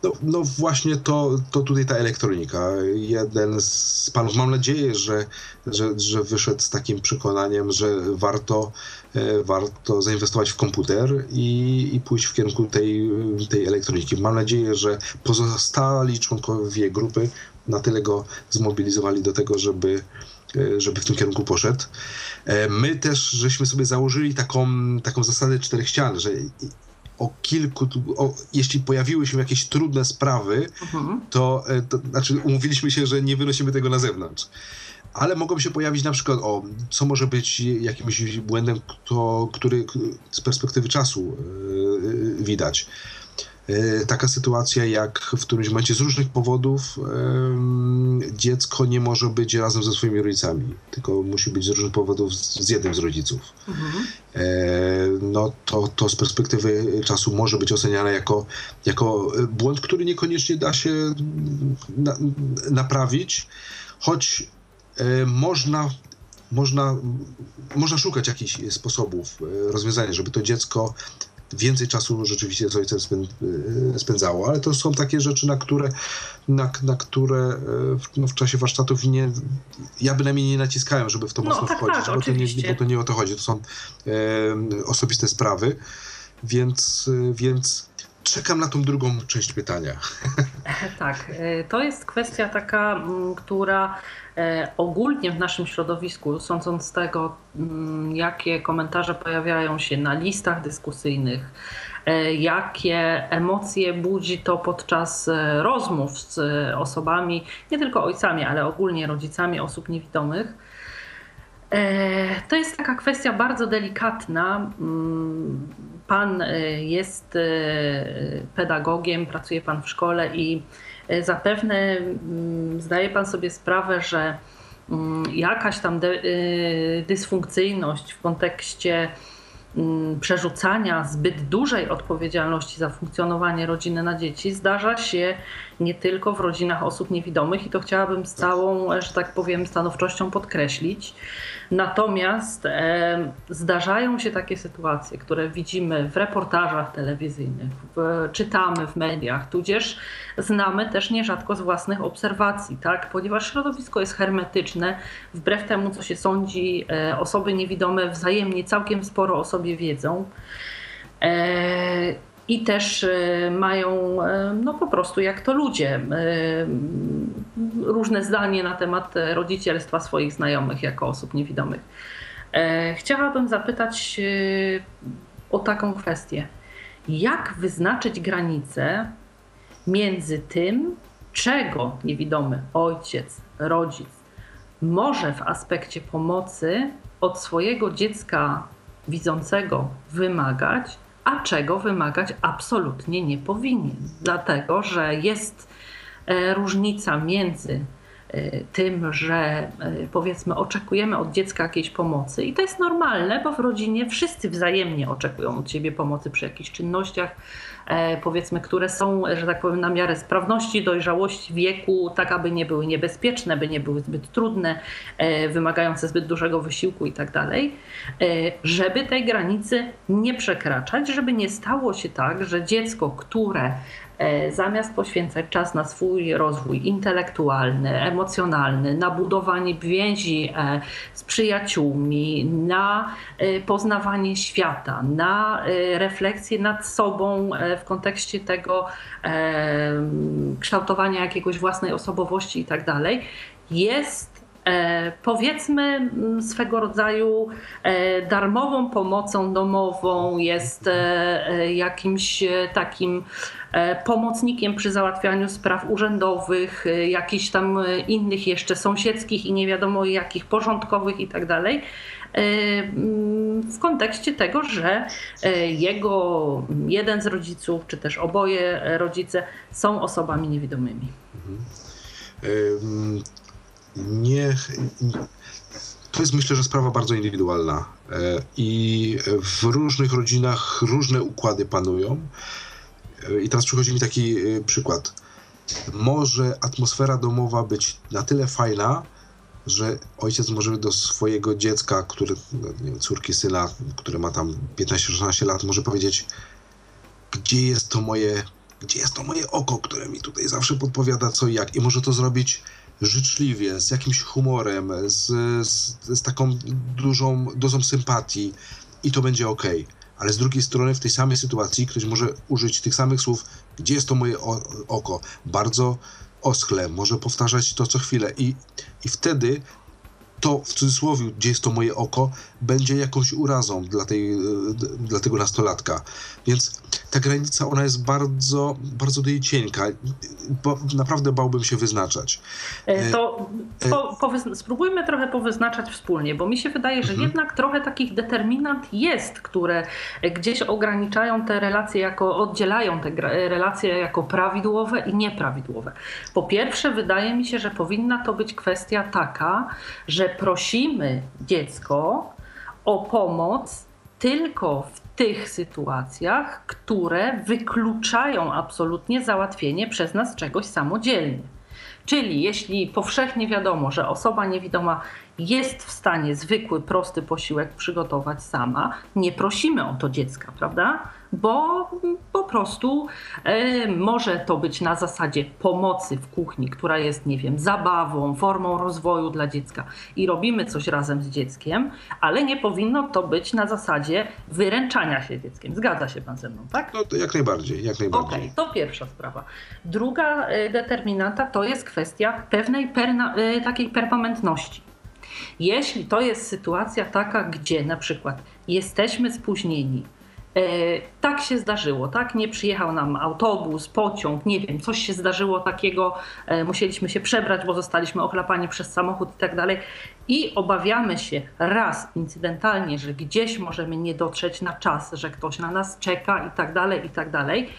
No, no właśnie to, to tutaj ta elektronika. Jeden z panów, mam nadzieję, że, że, że wyszedł z takim przekonaniem, że warto, e, warto zainwestować w komputer i, i pójść w kierunku tej, tej elektroniki. Mam nadzieję, że pozostali członkowie grupy na tyle go zmobilizowali do tego, żeby, e, żeby w tym kierunku poszedł. E, my też żeśmy sobie założyli taką, taką zasadę czterech ścian, że o kilku, o, jeśli pojawiły się jakieś trudne sprawy, mhm. to, e, to znaczy umówiliśmy się, że nie wynosimy tego na zewnątrz ale mogą się pojawić na przykład, o, co może być jakimś błędem, kto, który z perspektywy czasu yy, widać. Yy, taka sytuacja, jak w którymś momencie z różnych powodów dziecko nie może być razem ze swoimi rodzicami, tylko musi być z różnych powodów z, jednym z rodziców. Mhm. no to, to z perspektywy czasu może być oceniane jako, jako błąd, który niekoniecznie da się na, naprawić, choć E, można, można, można szukać jakichś sposobów e, rozwiązania, żeby to dziecko więcej czasu rzeczywiście z ojcem e, spędzało, ale to są takie rzeczy, na które, na, na które w, no, w czasie warsztatów nie, ja bynajmniej nie naciskałem, żeby w to no, mocno tak, wchodzić, tak, bo, to nie, bo to nie o to chodzi, to są e, osobiste sprawy, więc, więc czekam na tą drugą część pytania. Tak, to jest kwestia taka, która E, ogólnie w naszym środowisku, sądząc z tego, mm, jakie komentarze pojawiają się na listach dyskusyjnych, e, jakie emocje budzi to podczas e, rozmów z osobami, nie tylko ojcami, ale ogólnie rodzicami osób niewidomych, to jest taka kwestia bardzo delikatna. Pan jest pedagogiem, pracuje pan w szkole i E, zapewne mm, zdaje Pan sobie sprawę, że mm, jakaś tam y, dysfunkcyjność w kontekście mm, przerzucania zbyt dużej odpowiedzialności za funkcjonowanie rodziny na dzieci zdarza się nie tylko w rodzinach osób niewidomych i to chciałabym z całą, że tak powiem, stanowczością podkreślić. Natomiast e, zdarzają się takie sytuacje, które widzimy w reportażach telewizyjnych, w, czytamy w mediach, tudzież znamy też nierzadko z własnych obserwacji, tak? ponieważ środowisko jest hermetyczne, wbrew temu, co się sądzi, e, osoby niewidome wzajemnie całkiem sporo o sobie wiedzą. E, i też e, mają, e, no po prostu jak to ludzie, e, różne zdanie na temat rodzicielstwa swoich znajomych jako osób niewidomych. Chciałabym zapytać o taką kwestię. Jak wyznaczyć granice między tym, czego niewidomy ojciec, rodzic może w aspekcie pomocy od swojego dziecka widzącego wymagać, a czego wymagać absolutnie nie powinien, dlatego że jest e, różnica między e, tym, że e, powiedzmy oczekujemy od dziecka jakiejś pomocy i to jest normalne, bo w rodzinie wszyscy wzajemnie oczekują od siebie pomocy przy jakichś czynnościach, powiedzmy, które są, że tak powiem, na miarę sprawności, dojrzałości wieku, tak aby nie były niebezpieczne, by nie były zbyt trudne, e, wymagające zbyt dużego wysiłku i tak dalej, e, żeby tej granicy nie przekraczać, żeby nie stało się tak, że dziecko, które E, zamiast poświęcać czas na swój rozwój intelektualny, emocjonalny, na budowanie więzi e, z przyjaciółmi, na e, poznawanie świata, na refleksję nad sobą w kontekście tego kształtowania jakiegoś własnej osobowości i tak dalej, jest E, powiedzmy mm, swego rodzaju e, darmową pomocą domową, jest e, jakimś takim pomocnikiem przy załatwianiu spraw urzędowych, jakichś tam innych jeszcze sąsiedzkich i nie wiadomo jakich porządkowych i tak dalej mm, w kontekście tego, że jego jeden z rodziców, czy też oboje rodzice są osobami niewidomymi. Mhm nie. To jest myślę, że sprawa bardzo indywidualna e, i w różnych rodzinach różne układy panują. I teraz przychodzi mi taki e, przykład. Może atmosfera domowa być na tyle fajna, że ojciec może do swojego dziecka, który, no, nie wiem, córki, syna, które ma tam 15-16 lat, może powiedzieć, gdzie jest to moje, gdzie jest to moje oko, które mi tutaj zawsze podpowiada co i jak. I może to zrobić życzliwie, z jakimś humorem, z, z, z taką dużą dozą sympatii i to będzie ok. Ale z drugiej strony, w tej samej sytuacji ktoś może użyć tych samych słów, gdzie jest to moje oko, bardzo oschle, może powtarzać to co chwilę. I, i wtedy to w cudzysłowie, gdzie jest to moje oko, będzie jakąś urazą dla, tej, dla tego nastolatka. Więc ta granica, ona jest bardzo, bardzo do jej cienka. Bo naprawdę bałbym się wyznaczać. E, to po, po, spróbujmy trochę powyznaczać wspólnie, bo mi się wydaje, że mhm. jednak trochę takich determinant jest, które gdzieś ograniczają te relacje, jako oddzielają te relacje jako prawidłowe i nieprawidłowe. Po pierwsze, wydaje mi się, że powinna to być kwestia taka, że prosimy dziecko o pomoc tylko w tych sytuacjach, które wykluczają absolutnie załatwienie przez nas czegoś samodzielnie. Czyli jeśli powszechnie wiadomo, że osoba niewidoma jest w stanie zwykły, prosty posiłek przygotować sama, nie prosimy o to dziecka, prawda? Bo po prostu e, może to być na zasadzie pomocy w kuchni, która jest, nie wiem, zabawą, formą rozwoju dla dziecka i robimy coś razem z dzieckiem, ale nie powinno to być na zasadzie wyręczania się dzieckiem. Zgadza się pan ze mną, tak? No to jak najbardziej, jak najbardziej. Okej, okay, to pierwsza sprawa. Druga e, determinanta to jest kwestia pewnej perna, e, takiej permanentności jeśli to jest sytuacja taka, gdzie na przykład jesteśmy spóźnieni, tak się zdarzyło, tak? Nie przyjechał nam autobus, pociąg, nie wiem, coś się zdarzyło takiego, e, musieliśmy się przebrać, bo zostaliśmy ochlapani przez samochód i tak dalej. I obawiamy się raz incydentalnie, że gdzieś możemy nie dotrzeć na czas, że ktoś na nas czeka i tak dalej, i tak dalej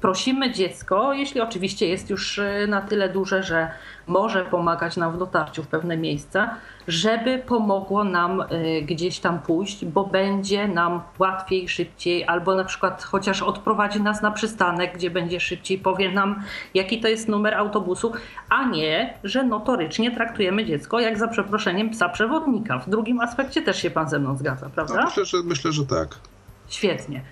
prosimy dziecko, jeśli oczywiście jest już e, na tyle duże, że może pomagać nam w dotarciu w pewne miejsca, żeby pomogło nam e, gdzieś tam pójść, bo będzie nam łatwiej, szybciej, albo na przykład chociaż odprowadzi nas na przystanek, gdzie będzie szybciej, powie nam, jaki to jest numer autobusu, a nie, że notorycznie traktujemy dziecko jak za przeproszeniem psa przewodnika. W drugim aspekcie też się pan ze mną zgadza, prawda? No, myślę, że, myślę, że tak. Świetnie.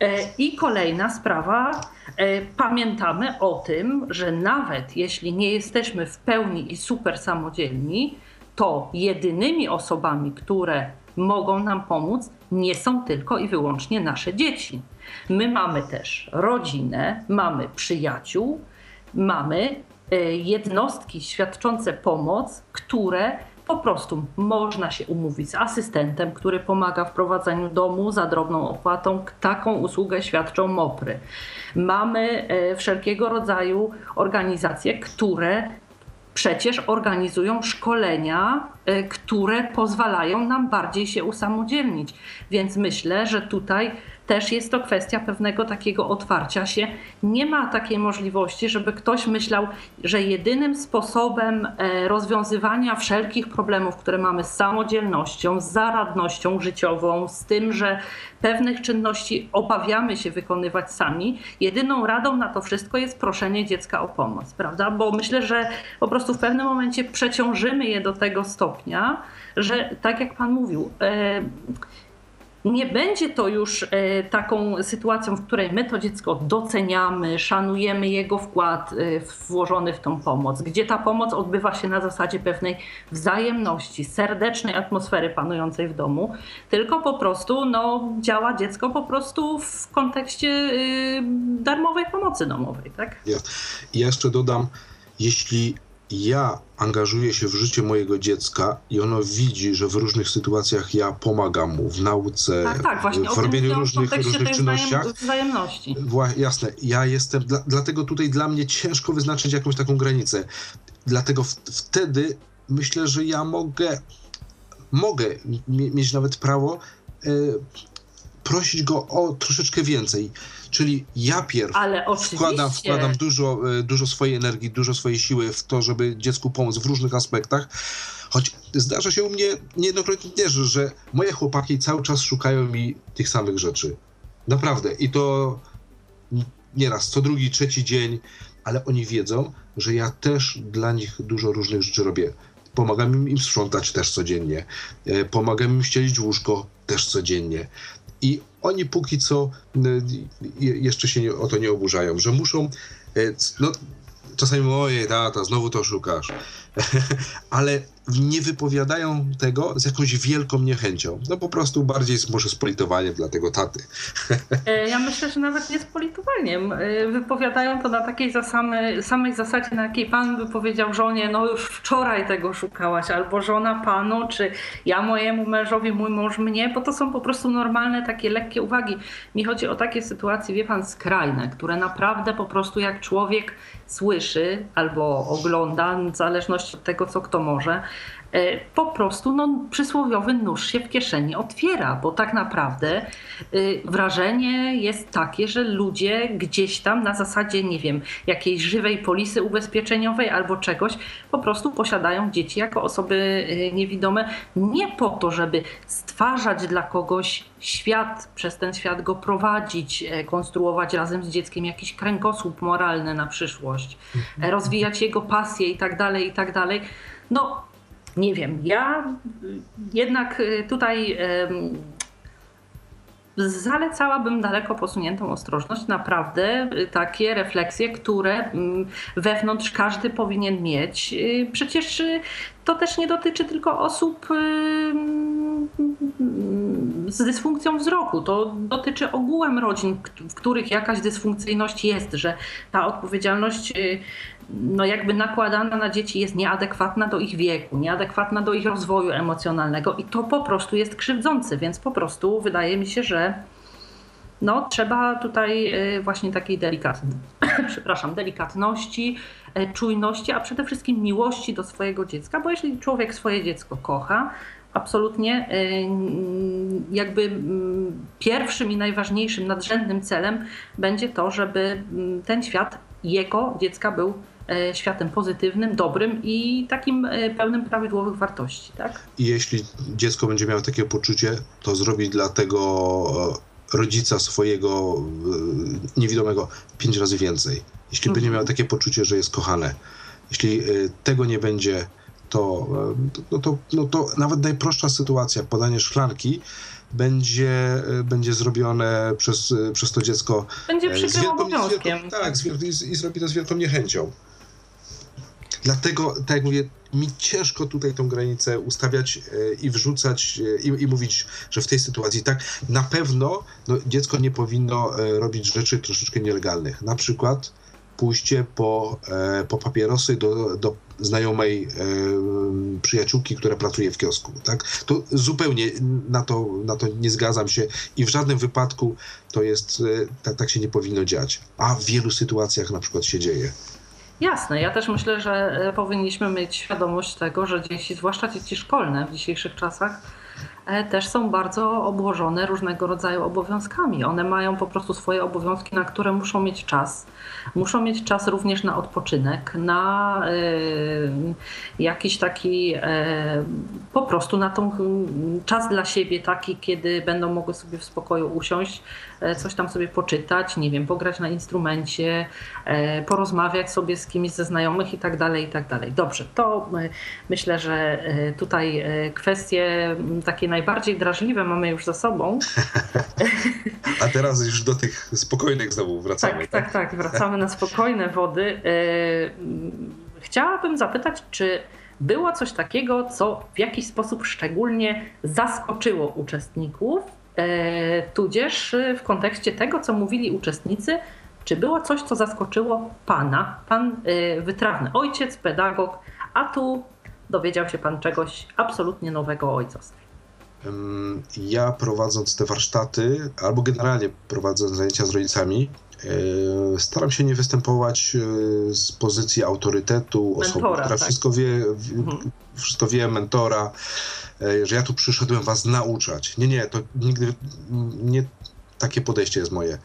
E, I kolejna sprawa, e, pamiętamy o tym, że nawet jeśli nie jesteśmy w pełni i super samodzielni, to jedynymi osobami, które mogą nam pomóc, nie są tylko i wyłącznie nasze dzieci. My mamy też rodzinę, mamy przyjaciół, mamy e, jednostki świadczące pomoc, które po prostu można się umówić z asystentem, który pomaga w prowadzeniu domu za drobną opłatą. Taką usługę świadczą MOPRY. Mamy e, wszelkiego rodzaju organizacje, które przecież organizują szkolenia, które pozwalają nam bardziej się usamodzielnić. Więc myślę, że tutaj też jest to kwestia pewnego takiego otwarcia się. Nie ma takiej możliwości, żeby ktoś myślał, że jedynym sposobem e, rozwiązywania wszelkich problemów, które mamy z samodzielnością, z zaradnością życiową, z tym, że pewnych czynności obawiamy się wykonywać sami, jedyną radą na to wszystko jest proszenie dziecka o pomoc, prawda? Bo myślę, że po prostu w pewnym momencie przeciążymy je do tego stopnia, że tak jak Pan mówił, e, nie będzie to już e, taką sytuacją, w której my to dziecko doceniamy, szanujemy jego wkład e, włożony w tą pomoc, gdzie ta pomoc odbywa się na zasadzie pewnej wzajemności, serdecznej atmosfery panującej w domu, tylko po prostu no, działa dziecko po prostu w kontekście y, darmowej pomocy domowej. Tak? Ja, jeszcze dodam, jeśli ja angażuję się w życie mojego dziecka i ono widzi, że w różnych sytuacjach ja pomagam mu w nauce, tak, tak, właśnie w robieniu różnych, różnych czynnościach. Wzajemności. jasne, ja jestem, dla, dlatego tutaj dla mnie ciężko wyznaczyć jakąś taką granicę. Dlatego wtedy myślę, że ja mogę, mogę mieć nawet prawo y, prosić go o troszeczkę więcej. Czyli ja pierw wkładam, wkładam dużo, e, dużo swojej energii, dużo swojej siły w to, żeby dziecku pomóc w różnych aspektach. Choć zdarza się u mnie niejednokrotnie też, że moje chłopaki cały czas szukają mi tych samych rzeczy. Naprawdę. I to nieraz, co drugi, trzeci dzień, ale oni wiedzą, że ja też dla nich dużo różnych rzeczy robię. Pomagam im sprzątać też codziennie. E, pomagam im ścielić łóżko też codziennie. I oni póki co jeszcze się o to nie oburzają, że muszą, e, no czasami ojej tata, znowu to szukasz. ale nie wypowiadają tego z jakąś wielką niechęcią. No po prostu bardziej może z politowaniem dla tego taty. E, ja myślę, że nawet nie z politowaniem. E, wypowiadają to na takiej zasamy, samej zasadzie, na jakiej pan by powiedział żonie, no już wczoraj tego szukałaś, albo żona panu, czy ja mojemu mężowi, mój mąż mnie, bo to są po prostu normalne takie lekkie uwagi. Mi chodzi o takie sytuacje, wie pan, skrajne, które naprawdę po prostu jak człowiek słyszy albo ogląda, w zależności od tego, co kto może, po prostu no, przysłowiowy nóż się w kieszeni otwiera, bo tak naprawdę y, wrażenie jest takie, że ludzie gdzieś tam na zasadzie, nie wiem, jakiejś żywej polisy ubezpieczeniowej albo czegoś, po prostu posiadają dzieci jako osoby y, niewidome nie po to, żeby stwarzać dla kogoś świat, przez ten świat go prowadzić, e, konstruować razem z dzieckiem jakiś kręgosłup moralny na przyszłość, rozwijać jego pasję i tak dalej, i tak dalej. No, nie wiem, ja jednak e, tutaj zalecałabym daleko posuniętą ostrożność, naprawdę e, takie refleksje, które mm, wewnątrz każdy powinien mieć. Przecież to też nie dotyczy tylko osób z dysfunkcją wzroku. To dotyczy ogółem rodzin, w których jakaś dysfunkcyjność jest, że ta odpowiedzialność y, no jakby nakładana na dzieci jest nieadekwatna do ich wieku, nieadekwatna do ich rozwoju emocjonalnego i to po prostu jest krzywdzące, więc po prostu wydaje mi się, że no, trzeba tutaj y, właśnie takiej delikatności, przepraszam, delikatności, y, czujności, a przede wszystkim miłości do swojego dziecka, bo jeśli człowiek swoje dziecko kocha, absolutnie y, jakby pierwszym i najważniejszym, nadrzędnym celem będzie to, żeby ten świat jego dziecka był e, światem pozytywnym, dobrym i takim e, pełnym prawidłowych wartości. Tak? I jeśli dziecko będzie miało takie poczucie, to zrobić dla tego e, rodzica swojego niewidomego pięć razy więcej. Jeśli mhm. będzie miało takie poczucie, że jest kochane. Jeśli tego nie będzie, to, no to, no to nawet najprostsza sytuacja, podanie szklanki, będzie, będzie zrobione przez, przez to dziecko. Będzie e, przykrym obowiązkiem. Wielką, tak, z, i, i zrobi to z wielką niechęcią. Dlatego, tak jak mówię, mi ciężko tutaj tą granicę ustawiać e, i wrzucać e, i, i, mówić, że w tej sytuacji tak. Na pewno no, dziecko nie powinno robić rzeczy troszeczkę nielegalnych. Na przykład pójście po, e, po papierosy do, do znajomej e, przyjaciółki, która pracuje w kiosku. Tak? To zupełnie na to, na to nie zgadzam się i w żadnym wypadku to jest, e, tak, tak się nie powinno dziać. A w wielu sytuacjach na przykład się dzieje. Jasne, ja też myślę, że powinniśmy mieć świadomość tego, że dzieci, zwłaszcza dzieci szkolne w dzisiejszych czasach, E, też są bardzo obłożone różnego rodzaju obowiązkami. One mają po prostu swoje obowiązki, na które muszą mieć czas. Muszą mieć czas również na odpoczynek, na y, jakiś taki y, po prostu na tą czas dla siebie taki, kiedy będą mogły sobie w spokoju usiąść, coś tam sobie poczytać, nie wiem, pograć na instrumencie, y, porozmawiać sobie z kimś ze znajomych i tak dalej, i tak dalej. Dobrze, to myślę, że tutaj kwestie takie najbardziej drażliwe mamy już za sobą. A teraz już do tych spokojnych znowu wracamy. Tak, tak, tak, tak. wracamy na spokojne wody. Chciałabym zapytać, czy było coś takiego, co w jakiś sposób szczególnie zaskoczyło uczestników, e, tudzież w kontekście tego, co mówili uczestnicy, czy było coś, co zaskoczyło Pana, Pan e, wytrawny ojciec, pedagog, a tu dowiedział się Pan czegoś absolutnie nowego o? Ja prowadząc te warsztaty, albo generalnie prowadząc zajęcia z rodzicami, staram się nie występować e, z pozycji autorytetu, osoby, która tak. wszystko wie, mhm. wszystko wie, mentora, e, że ja tu przyszedłem was nauczać. Nie, nie, to nigdy nie takie podejście jest moje.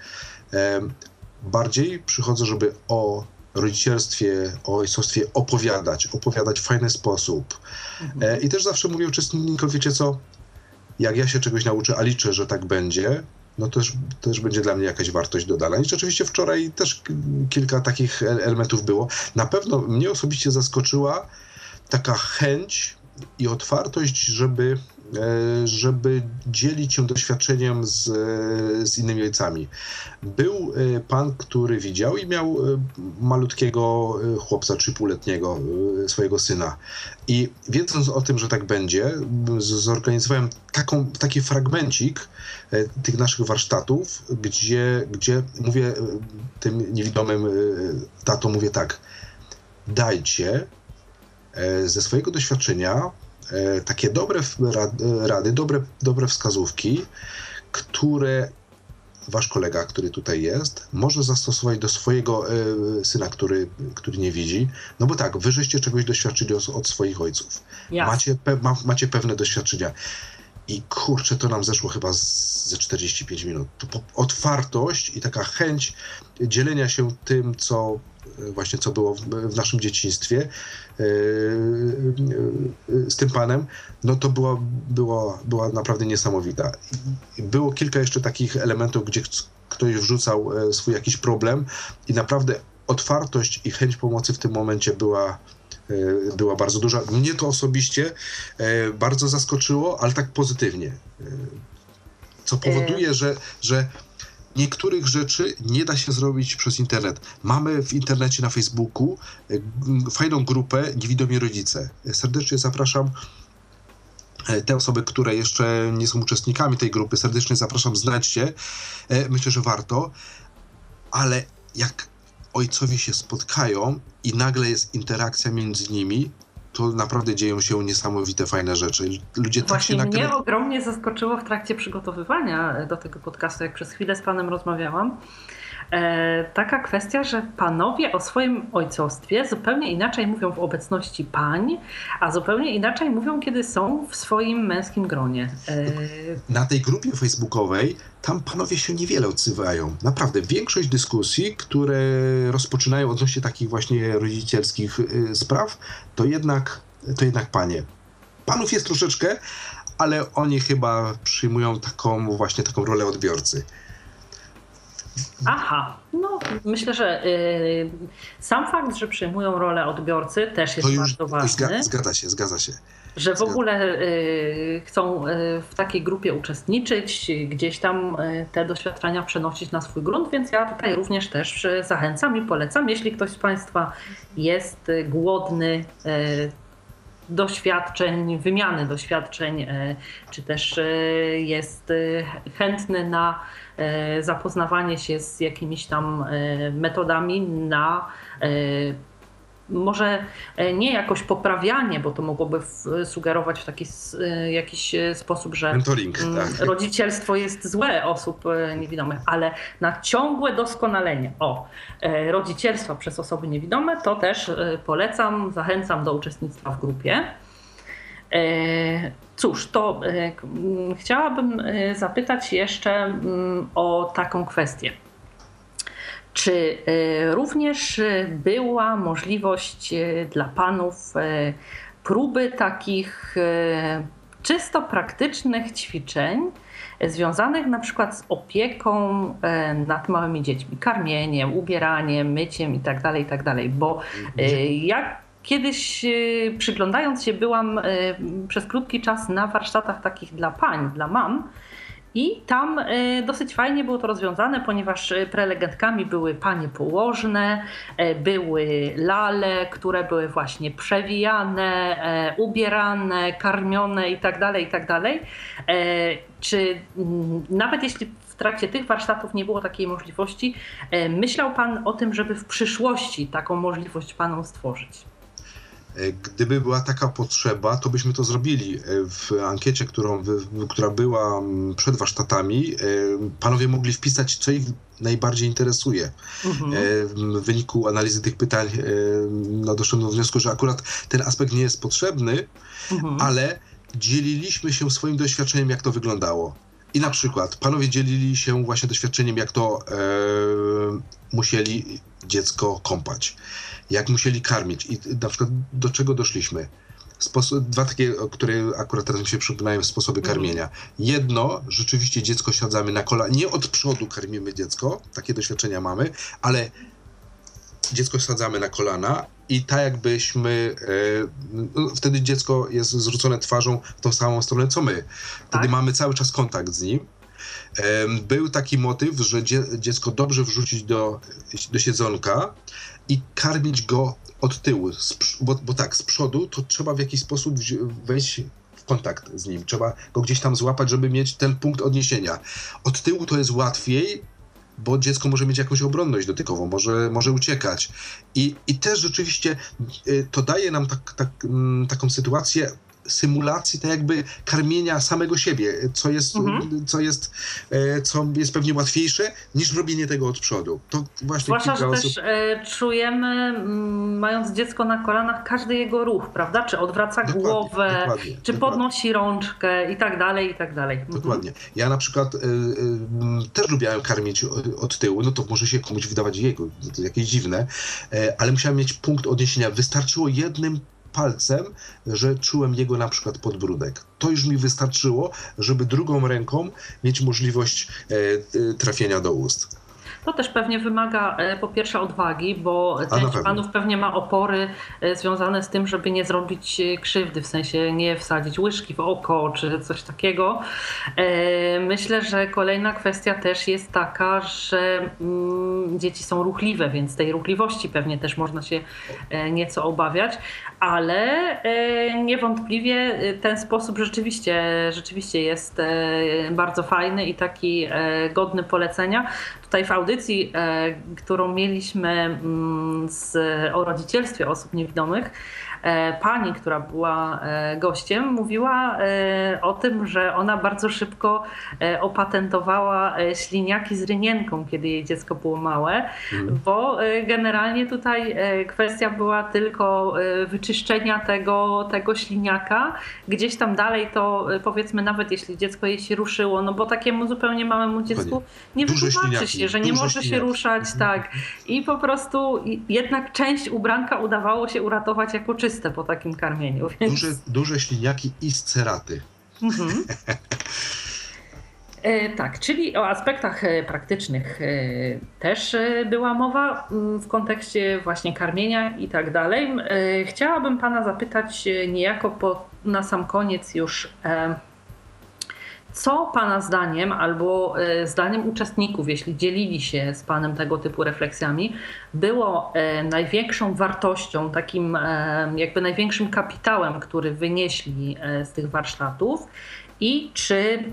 Bardziej przychodzę, żeby o rodzicielstwie, o ojcostwie opowiadać, opowiadać w fajny sposób. Mhm. I też zawsze mówię uczestnikom, wiecie co, jak ja się czegoś nauczę, a liczę, że tak będzie, no też, też będzie dla mnie jakaś wartość dodana. I rzeczywiście wczoraj też kilka takich elementów było. Na pewno mnie osobiście zaskoczyła taka chęć i otwartość, żeby żeby dzielić się doświadczeniem z, z innymi ojcami. Był pan, który widział i miał malutkiego chłopca, trzypółletniego, swojego syna. I wiedząc o tym, że tak będzie, zorganizowałem taką, taki fragmencik tych naszych warsztatów, gdzie, gdzie mówię tym niewidomym tato, mówię tak, dajcie e, ze swojego doświadczenia e, takie dobre rady, dobre, dobre wskazówki, które wasz kolega, który tutaj jest, może zastosować do swojego e, syna, który, który nie widzi. No bo tak, wy żeście czegoś doświadczyli od, od swoich ojców. Macie, pe, ma, macie pewne doświadczenia. I kurczę, to nam zeszło chyba ze 45 minut. To otwartość i taka chęć dzielenia się tym, co właśnie co było w, naszym dzieciństwie e, e, z tym panem, no to była, była, była naprawdę niesamowita. Było kilka jeszcze takich elementów, gdzie ktoś wrzucał e, swój jakiś problem i naprawdę otwartość i chęć pomocy w tym momencie była, była bardzo duża. Mnie to osobiście bardzo zaskoczyło, ale tak pozytywnie. Co powoduje, że, że niektórych rzeczy nie da się zrobić przez internet. Mamy w internecie na Facebooku e, fajną grupę Niewidomi Rodzice. Serdecznie zapraszam e, te osoby, które jeszcze nie są uczestnikami tej grupy, serdecznie zapraszam, znajdźcie. E, myślę, że warto, ale jak ojcowie się spotkają i nagle jest interakcja między nimi, to naprawdę dzieją się niesamowite, fajne rzeczy. Ludzie Właśnie tak się mnie ogromnie zaskoczyło w trakcie przygotowywania do tego podcastu, jak przez chwilę z Panem rozmawiałam, taka kwestia, że panowie o swoim ojcostwie zupełnie inaczej mówią w obecności pań, a zupełnie inaczej mówią, kiedy są w swoim męskim gronie. E... Na tej grupie facebookowej tam panowie się niewiele odzywają. Naprawdę, większość dyskusji, które rozpoczynają odnośnie takich właśnie rodzicielskich y, spraw, to jednak, to jednak panie. Panów jest troszeczkę, ale oni chyba przyjmują taką właśnie taką rolę odbiorcy. Aha, no myślę, że y, sam fakt, że przyjmują rolę odbiorcy też jest bardzo ważny. Zgadza się, zgadza się. Że w ogóle y, chcą y, w takiej grupie uczestniczyć, gdzieś tam te doświadczenia przenosić na swój grunt, więc ja tutaj również też zachęcam i polecam, jeśli ktoś z Państwa jest głodny doświadczeń, wymiany doświadczeń, czy też jest chętny na E, zapoznawanie się z jakimiś tam e, metodami na e, może nie jakoś poprawianie, bo to mogłoby sugerować w taki jakiś sposób, że Mentoring, mm, tak. rodzicielstwo jest złe osób niewidomych, ale na ciągłe doskonalenie o rodzicielstwa przez osoby niewidome, to też polecam, zachęcam do uczestnictwa w grupie. Cóż, to e, chciałabym e, zapytać jeszcze mm, o taką kwestię. Czy e, również była możliwość dla panów próby takich czysto praktycznych ćwiczeń związanych na przykład z opieką nad małymi dziećmi, karmieniem, ubieraniem, myciem itd., tak itd., tak bo jak Kiedyś e, przyglądając się, byłam e, przez krótki czas na warsztatach takich dla pań, dla mam. I tam e, dosyć fajnie było to rozwiązane, ponieważ prelegentkami były panie położne, były lale, które były właśnie przewijane, ubierane, karmione itd., tak itd. Tak czy nawet jeśli w trakcie tych warsztatów nie było takiej możliwości, myślał Pan o tym, żeby w przyszłości taką możliwość Panom stworzyć? E, gdyby była taka potrzeba, to byśmy to zrobili. E, w ankiecie, którą, która była przed warsztatami, e, panowie mogli wpisać, co ich najbardziej interesuje. Mhm. W wyniku analizy tych pytań no, doszedłem do wniosku, że akurat ten aspekt nie jest potrzebny, mhm. ale dzieliliśmy się swoim doświadczeniem, jak to wyglądało. I na przykład panowie dzielili się właśnie doświadczeniem, jak to e, musieli dziecko kąpać jak musieli karmić i na przykład do czego doszliśmy. Dwa takie, które akurat teraz mi się przypominają, sposoby mhm. karmienia. Jedno, rzeczywiście dziecko siadzamy na kola, nie od przodu karmimy dziecko, takie doświadczenia mamy, ale dziecko sadzamy na kolana i tak jakbyśmy, no, wtedy dziecko jest zwrócone twarzą w tą samą stronę co my. Wtedy tak? mamy cały czas kontakt z nim. Był taki motyw, że dziecko dobrze wrzucić do, do siedzonka i karmić go od tyłu, bo, bo tak, z przodu to trzeba w jakiś sposób wejść w kontakt z nim, trzeba go gdzieś tam złapać, żeby mieć ten punkt odniesienia. Od tyłu to jest łatwiej, bo dziecko może mieć jakąś obronność dotykową, może, może uciekać. I, I też rzeczywiście y, to daje nam tak, tak, mm, taką sytuację symulacji tak jakby karmienia samego siebie, co jest, mhm. co jest, e, co jest pewnie łatwiejsze niż robienie tego od przodu. To właśnie Zwłaszcza, że osób... też e, czujemy, m, mając dziecko na kolanach, każdy jego ruch, prawda? Czy odwraca dokładnie, głowę, dokładnie, czy dokładnie. podnosi rączkę i tak dalej, i tak dalej. Mhm. Dokładnie. Ja na przykład e, e, też lubiałem karmić od tyłu, no to może się komuś wydawać jego, jakieś dziwne, e, ale musiałem mieć punkt odniesienia. Wystarczyło jednym palcem, że czułem jego na przykład podbródek. To już mi wystarczyło, żeby drugą ręką mieć możliwość e, e, trafienia do ust. To też pewnie wymaga e, po pierwsze odwagi, bo część panów pewnie ma opory związane z tym, żeby nie zrobić krzywdy, w sensie nie wsadzić łyżki w oko czy coś takiego. Myślę, że kolejna kwestia też jest taka, że mm, dzieci są ruchliwe, więc tej ruchliwości pewnie też można się nieco obawiać, ale niewątpliwie ten sposób rzeczywiście, rzeczywiście jest bardzo fajny i taki godny polecenia. Tutaj w audycji, e, którą mieliśmy mm, z, o rodzicielstwie osób niewidomych, E, pani, która była e, gościem, mówiła e, o tym, że ona bardzo szybko opatentowała śliniaki z rynienką, kiedy jej dziecko było małe, mhm. bo generalnie tutaj kwestia była tylko wyczyszczenia tego, tego śliniaka. Gdzieś tam dalej to powiedzmy nawet jeśli dziecko jej się ruszyło, no bo takiemu zupełnie małemu dziecku nie wytłumaczy się, że nie może się ruszać, mhm. tak. I po prostu jednak część ubranka udawało się uratować jako czyste po takim karmieniu. Więc... Duże, duże śliniaki i sceraty. Mhm. E, tak, czyli o aspektach e, praktycznych e, też była mowa mm, w kontekście właśnie karmienia i tak dalej. Chciałabym Pana zapytać niejako po, na sam koniec już co Pana zdaniem, albo e, zdaniem uczestników, jeśli dzielili się z Panem tego typu refleksjami, było e, największą wartością, takim e, jakby największym kapitałem, który wynieśli z tych warsztatów? I czy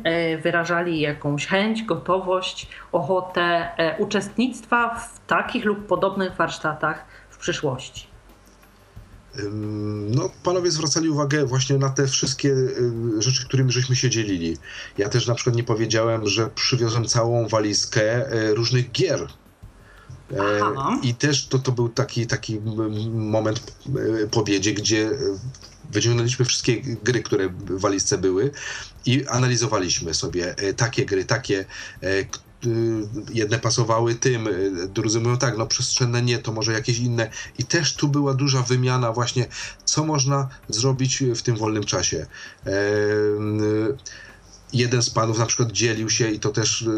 wyrażali jakąś chęć, gotowość, ochotę uczestnictwa w takich lub podobnych warsztatach w przyszłości? No, panowie zwracali uwagę właśnie na te wszystkie rzeczy, którymi żeśmy się dzielili. Ja też na przykład nie powiedziałem, że przywiozłem całą walizkę e, różnych gier. E, Aha. I też to, to był taki, taki moment e, po biedzie, gdzie wyciągnęliśmy wszystkie gry, które w walizce były i analizowaliśmy sobie takie gry, takie, Y, jedne pasowały tym, y, drudzy mówią tak, no przestrzenne nie, to może jakieś inne. I też tu była duża wymiana właśnie, co można zrobić w tym wolnym czasie. E, jeden z panów na przykład dzielił się i to też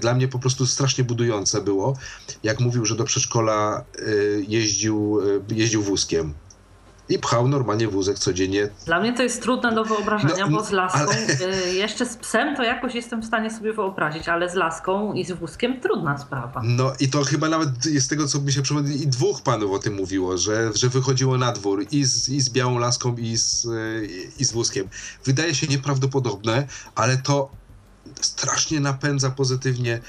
dla mnie po prostu strasznie budujące było, jak mówił, że do przedszkola jeździł, jeździł wózkiem i pchał normalnie wózek codziennie. Dla mnie to jest trudne do wyobrażenia, no, bo z laską, ale... Y, jeszcze z psem to jakoś jestem w stanie sobie wyobrazić, ale z laską i z wózkiem trudna sprawa. No i to chyba nawet jest tego, co mi się przypomina, i dwóch panów o tym mówiło, że, że wychodziło na dwór i z, i z białą laską i z, i z wózkiem. Wydaje się nieprawdopodobne, ale to strasznie napędza pozytywnie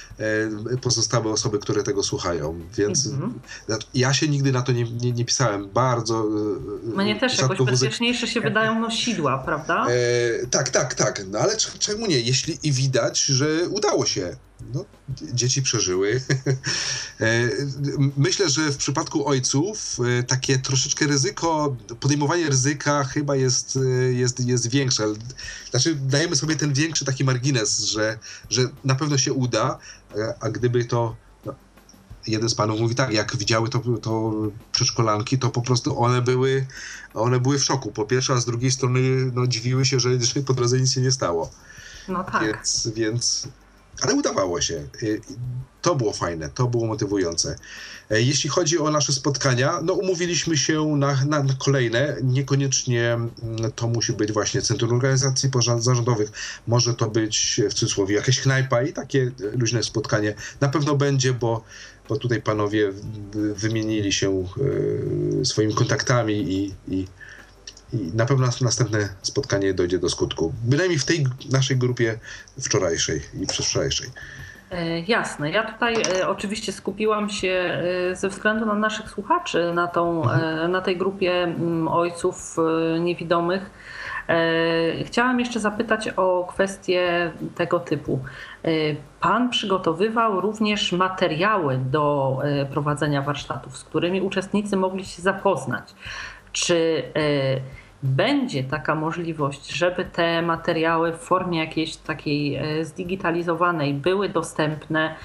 e, pozostałe osoby, które tego słuchają. Więc mm-hmm. ja się nigdy na to nie, nie, nie pisałem. Bardzo. E, Mnie też jakoś bezpieczniejsze się wydają nosidła, prawda? E, tak, tak, tak. No ale czemu nie? Jeśli i widać, że udało się no, dzieci przeżyły. E, myślę, że w przypadku ojców e, takie troszeczkę ryzyko, podejmowanie ryzyka chyba jest, e, jest, jest większe. Znaczy, dajemy sobie ten większy taki margines, że, że na pewno się uda, a gdyby to no, jeden z panów mówi tak, jak widziały to, to przedszkolanki, to po prostu one były, one były w szoku. Po pierwsze, a z drugiej strony no, dziwiły się, że, że po drodze nic się nie stało. No tak. Więc, więc ale udawało się. To było fajne, to było motywujące. Jeśli chodzi o nasze spotkania, no umówiliśmy się na, na, kolejne. Niekoniecznie mm, to musi być właśnie Centrum Organizacji Pozarządowych. Może to być w cudzysłowie jakaś knajpa i takie luźne spotkanie na pewno będzie, bo, bo tutaj panowie wymienili się swoimi kontaktami i, i i na pewno następne spotkanie dojdzie do skutku. Bynajmniej w tej naszej grupie wczorajszej i przedwczorajszej. E, jasne. Ja tutaj e, oczywiście skupiłam się e, ze względu na naszych słuchaczy, na, tą, mhm. na tej grupie mm, ojców niewidomych. Chciałam jeszcze zapytać o kwestię tego typu. Pan przygotowywał również materiały do prowadzenia warsztatów, z którymi uczestnicy mogli się zapoznać. Czy będzie taka możliwość, żeby te materiały w formie jakiejś takiej e, zdigitalizowanej były dostępne E,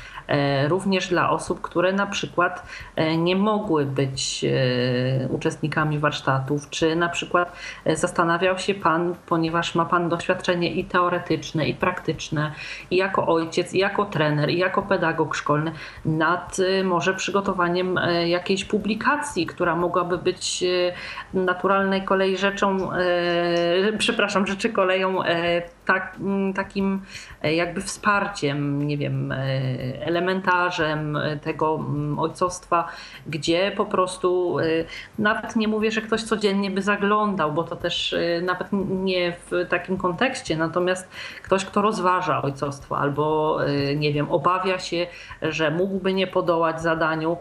również dla osób, które na przykład e, nie mogły być e, uczestnikami warsztatów, czy na przykład zastanawiał się Pan, ponieważ ma Pan doświadczenie i teoretyczne, i praktyczne, i jako ojciec, i jako trener, i jako pedagog szkolny, nad może przygotowaniem jakiejś publikacji, która mogłaby być naturalnej kolei rzeczą, przepraszam, rzeczy koleją tak, takim jakby wsparciem, nie wiem, elementarzem tego mm, ojcostwa, gdzie po prostu nawet nie mówię, że ktoś codziennie by zaglądał, bo to też nawet nie w takim kontekście, natomiast ktoś, kto rozważa ojcostwo albo nie wiem, obawia się, że mógłby nie podołać zadaniu,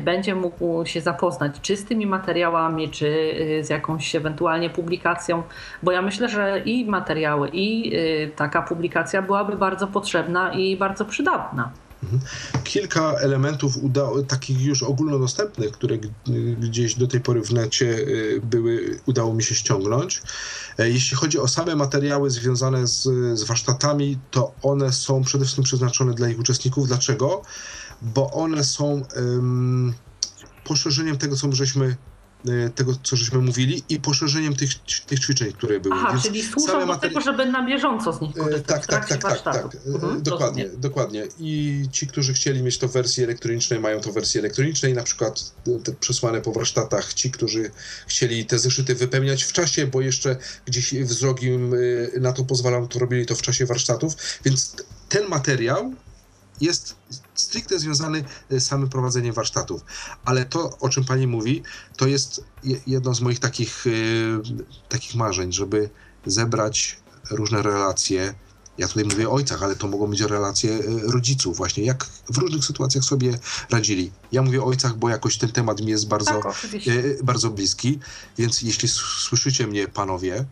będzie mógł się zapoznać czy z tymi materiałami, czy z jakąś ewentualnie publikacją, bo ja myślę, że i materiały, i taka publikacja byłaby bardzo potrzebna i bardzo przydatna. Mhm. Kilka elementów udało, takich już ogólnodostępnych, które gdzieś do tej pory w necie y, były, udało mi się ściągnąć. E, jeśli chodzi o same materiały związane z, z warsztatami, to one są przede wszystkim przeznaczone dla ich uczestników. Dlaczego? Bo one są um, poszerzeniem tego, co żeśmy tego, co żeśmy mówili i poszerzeniem tych, tych ćwiczeń, które były. Aha, Więc czyli służą do tego, żeby na bieżąco z nich y, korzystać Tak, tak, tak, tak, tak. Mhm, dokładnie, dokładnie. I ci, którzy chcieli mieć to w wersji elektronicznej, mają to w wersji elektronicznej, na przykład te przesłane po warsztatach, ci, którzy chcieli te zeszyty wypełniać w czasie, bo jeszcze gdzieś wzrok im y, na to pozwalał, to robili to w czasie warsztatów, więc ten materiał jest stricte związany z samym prowadzeniem warsztatów. Ale to, o czym pani mówi, to jest jedno z moich takich, y, takich marzeń, żeby zebrać różne relacje. Ja tutaj mówię o ojcach, ale to mogą być relacje y, rodziców, właśnie jak w różnych sytuacjach sobie radzili. Ja mówię o ojcach, bo jakoś ten temat mi jest bardzo, tak, bardzo bliski, więc jeśli słyszycie mnie, panowie,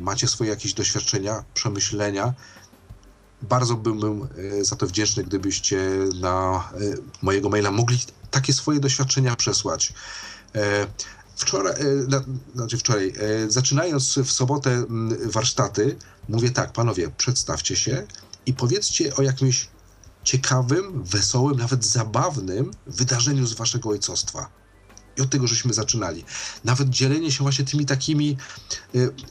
macie swoje jakieś doświadczenia, przemyślenia, bardzo byłbym e, za to wdzięczny, gdybyście na e, mojego maila mogli takie swoje doświadczenia przesłać. E, wczoraj, znaczy wczoraj, zaczynając w sobotę warsztaty, mówię tak, panowie, przedstawcie się i powiedzcie o jakimś ciekawym, wesołym, nawet zabawnym wydarzeniu z waszego ojcostwa. I od tego żeśmy zaczynali. Nawet dzielenie się właśnie tymi takimi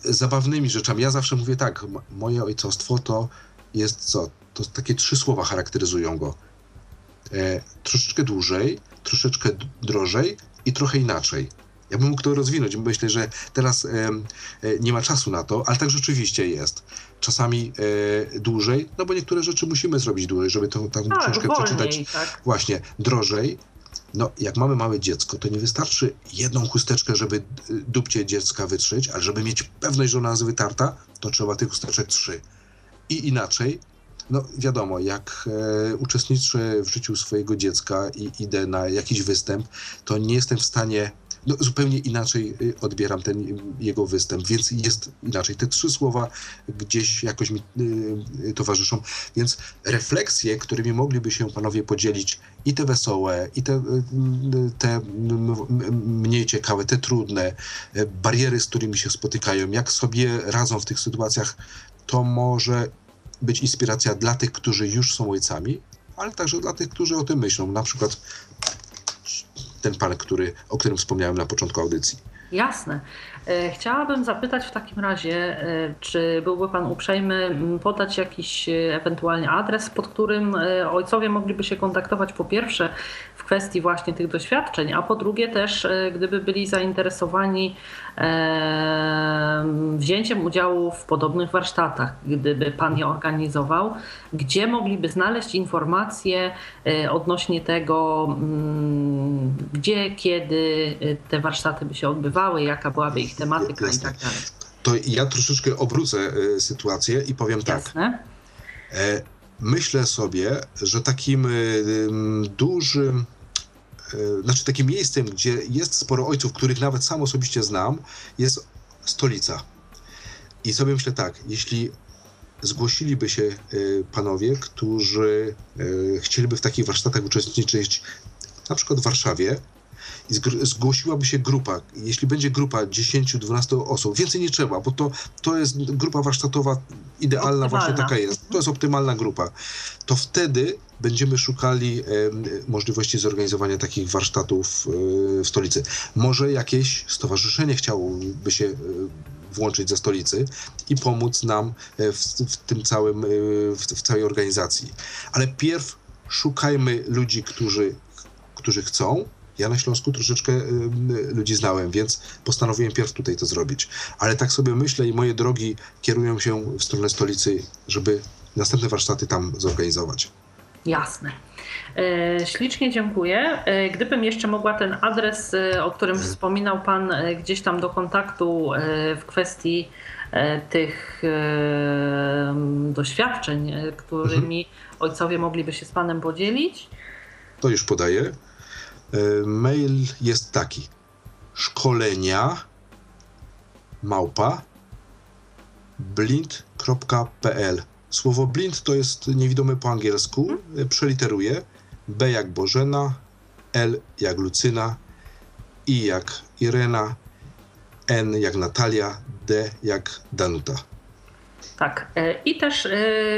zabawnymi rzeczami. Ja zawsze mówię tak, moje ojcostwo to jest co? To takie trzy słowa charakteryzują go. E, troszeczkę dłużej, troszeczkę drożej i trochę inaczej. Ja bym mógł to rozwinąć. Myślę, że teraz e, nie ma czasu na to, ale tak rzeczywiście jest. Czasami e, dłużej, no bo niektóre rzeczy musimy zrobić dłużej, żeby tą, tą tak, książkę wolniej, przeczytać. Tak. Właśnie, drożej. No, jak mamy małe dziecko, to nie wystarczy jedną chusteczkę, żeby e, dupcie dziecka wytrzeć, ale żeby mieć pewność, że ona jest wytarta, to trzeba tych chusteczek trzy i inaczej. No wiadomo, jak e, uczestniczę w życiu swojego dziecka i idę na jakiś występ, to nie jestem w stanie no, zupełnie inaczej e, odbieram ten jego występ, więc jest inaczej. Te trzy słowa gdzieś jakoś mi y, towarzyszą, więc refleksje, którymi mogliby się panowie podzielić, i te wesołe, i te, te mniej ciekawe, te trudne, bariery, z którymi się spotykają, jak sobie radzą w tych sytuacjach, to może być inspiracja dla tych, którzy już są ojcami, ale także dla tych, którzy o tym myślą. Na przykład ten pan, który, o którym wspomniałem na początku audycji. Jasne. E, chciałabym zapytać w takim razie, e, czy byłby Pan uprzejmy podać jakiś ewentualnie adres, pod którym ojcowie mogliby się kontaktować po pierwsze w kwestii właśnie tych doświadczeń, a po drugie też, gdyby byli zainteresowani wzięciem udziału w podobnych warsztatach, gdyby Pan je organizował, gdzie mogliby znaleźć informacje odnośnie tego, gdzie, kiedy te warsztaty by się odbywały, jaka byłaby ich tematyka i tak dalej. To ja troszeczkę obrócę e, sytuację i powiem tak. Jasne. tak. Myślę sobie, że takim e, dużym znaczy takim miejscem, gdzie jest sporo ojców, których nawet sam osobiście znam, jest stolica. I sobie myślę tak, jeśli zgłosiliby się panowie, którzy chcieliby w takich warsztatach uczestniczyć, na przykład w Warszawie, i zgłosiłaby się grupa, jeśli będzie grupa 10-12 osób, więcej nie trzeba, bo to, to jest grupa warsztatowa idealna, optymalna. właśnie taka jest. To jest optymalna grupa. To wtedy będziemy szukali e, możliwości zorganizowania takich warsztatów e, w stolicy. Może jakieś stowarzyszenie chciałoby się e, włączyć ze stolicy i pomóc nam w, w tym całym, w, w całej organizacji. Ale pierw szukajmy ludzi, którzy, którzy chcą, ja na Śląsku troszeczkę y, ludzi znałem, więc postanowiłem pierw tutaj to zrobić. Ale tak sobie myślę i moje drogi kierują się w stronę stolicy, żeby następne warsztaty tam zorganizować. Jasne. E, ślicznie dziękuję. E, gdybym jeszcze mogła ten adres, e, o którym mhm. wspominał Pan, gdzieś tam do kontaktu w kwestii tych doświadczeń, którymi mhm. ojcowie mogliby się z Panem podzielić. To już podaję. Mail jest taki: szkolenia małpa blind.pl. Słowo blind to jest niewidome po angielsku. E, przeliteruję. B jak Bożena, L jak Lucyna, I jak Irena, N jak Natalia, D jak Danuta. Tak. E, I też e,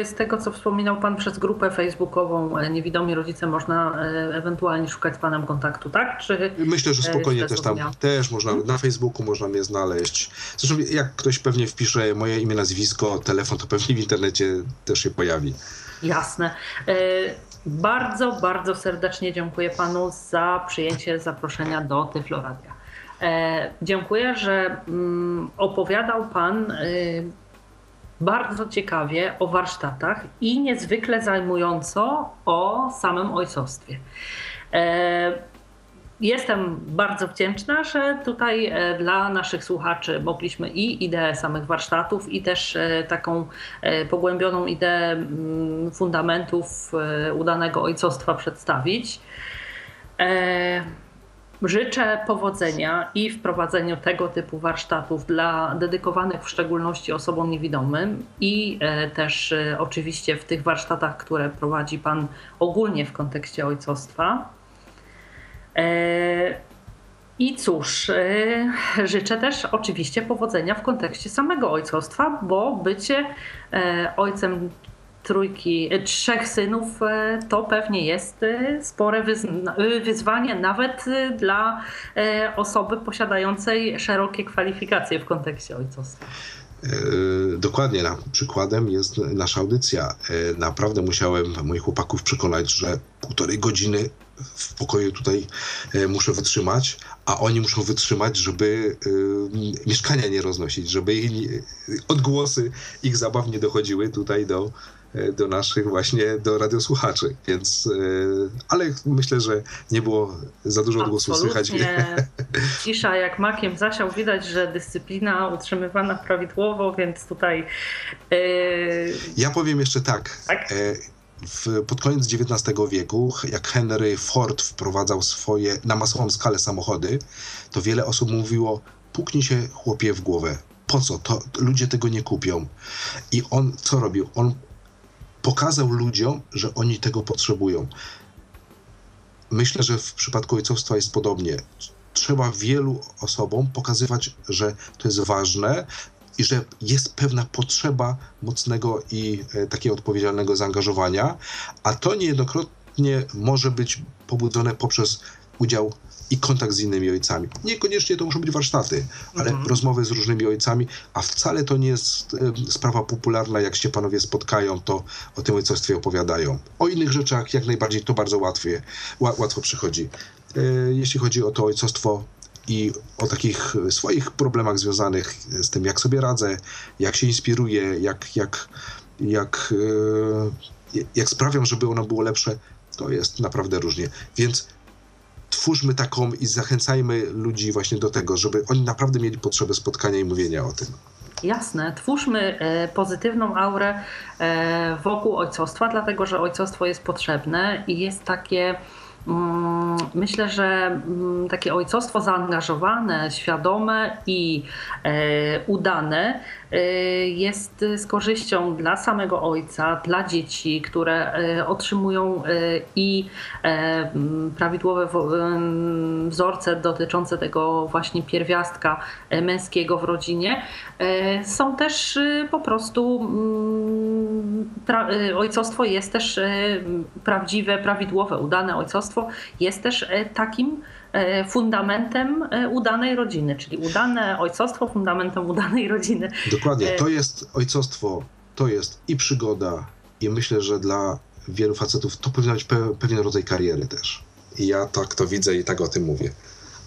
z tego, co wspominał Pan przez grupę facebookową e, Niewidomi Rodzice, można ewentualnie szukać z Panem kontaktu, tak? Czy Myślę, że spokojnie też tam też można, na Facebooku można mnie znaleźć. Zresztą jak ktoś pewnie wpisze moje imię, nazwisko, telefon, to pewnie w internecie też się pojawi. Jasne. Bardzo, bardzo serdecznie dziękuję Panu za przyjęcie zaproszenia do Tyfloradia. Dziękuję, że mm, opowiadał Pan bardzo ciekawie o warsztatach i niezwykle zajmująco o samym ojcostwie. E, jestem bardzo wdzięczna, że tutaj e, dla naszych słuchaczy mogliśmy i ideę samych warsztatów, i też e, taką pogłębioną ideę mm, fundamentów udanego ojcostwa przedstawić. Życzę powodzenia i w prowadzeniu tego typu warsztatów dla dedykowanych w szczególności osobom niewidomym i e, też e, oczywiście w tych warsztatach, które prowadzi Pan ogólnie w kontekście ojcostwa. E, I cóż, życzę też oczywiście powodzenia w kontekście samego ojcostwa, bo bycie ojcem trójki, e, trzech synów, e, to pewnie jest e, spore wyzwanie nawet dla osoby posiadającej szerokie kwalifikacje w kontekście ojcostwa. Dokładnie, przykładem jest nasza audycja. Naprawdę musiałem moich chłopaków przekonać, że półtorej godziny w pokoju tutaj muszę wytrzymać, a oni muszą wytrzymać, żeby mieszkania nie roznosić, żeby odgłosy ich zabaw nie dochodziły tutaj do, do naszych właśnie, do radiosłuchaczy, więc, e, ale myślę, że nie było za dużo odgłosów słychać. Cisza jak makiem zasiał, widać, że dyscyplina utrzymywana prawidłowo, więc tutaj... Yy... Ja powiem jeszcze tak. tak? W, pod koniec XIX wieku, jak Henry Ford wprowadzał swoje na masową skalę samochody, to wiele osób mówiło, puknij się chłopie w głowę. Po co? To ludzie tego nie kupią. I on co robił? On pokazał ludziom, że oni tego potrzebują. Myślę, że w przypadku ojcostwa jest podobnie. Trzeba wielu osobom pokazywać, że to jest ważne i że jest pewna potrzeba mocnego i e, takiego odpowiedzialnego zaangażowania, a to niejednokrotnie może być pobudzone poprzez udział i kontakt z innymi ojcami. Niekoniecznie to muszą być warsztaty, ale mhm. rozmowy z różnymi ojcami, a wcale to nie jest e, sprawa popularna, jak się panowie spotkają, to o tym ojcostwie opowiadają. O innych rzeczach jak najbardziej to bardzo łatwie, łatwo przychodzi. E, jeśli chodzi o to ojcostwo i o takich swoich problemach związanych z tym, jak sobie radzę, jak się inspiruję, jak, jak, jak, e, jak sprawiam, żeby ono było lepsze, to jest naprawdę różnie. Więc twórzmy taką i zachęcajmy ludzi właśnie do tego, żeby oni naprawdę mieli potrzebę spotkania i mówienia o tym. Jasne, twórzmy e, pozytywną aurę e, wokół ojcostwa, dlatego że ojcostwo jest potrzebne i jest takie myślę, że mm, takie ojcostwo zaangażowane, świadome i e, udane e, jest z korzyścią dla samego ojca, dla dzieci, które e, otrzymują i mm, prawidłowe wzorce dotyczące tego właśnie pierwiastka męskiego w rodzinie. Są też po prostu, ojcostwo jest też prawdziwe, prawidłowe, udane ojcostwo jest też e, takim e, fundamentem e, udanej rodziny, czyli udane ojcostwo fundamentem udanej rodziny. Dokładnie, to jest ojcostwo, to jest i przygoda, i myślę, że dla wielu facetów to powinien być pewien rodzaj kariery też. I ja tak to widzę i tak o tym mówię.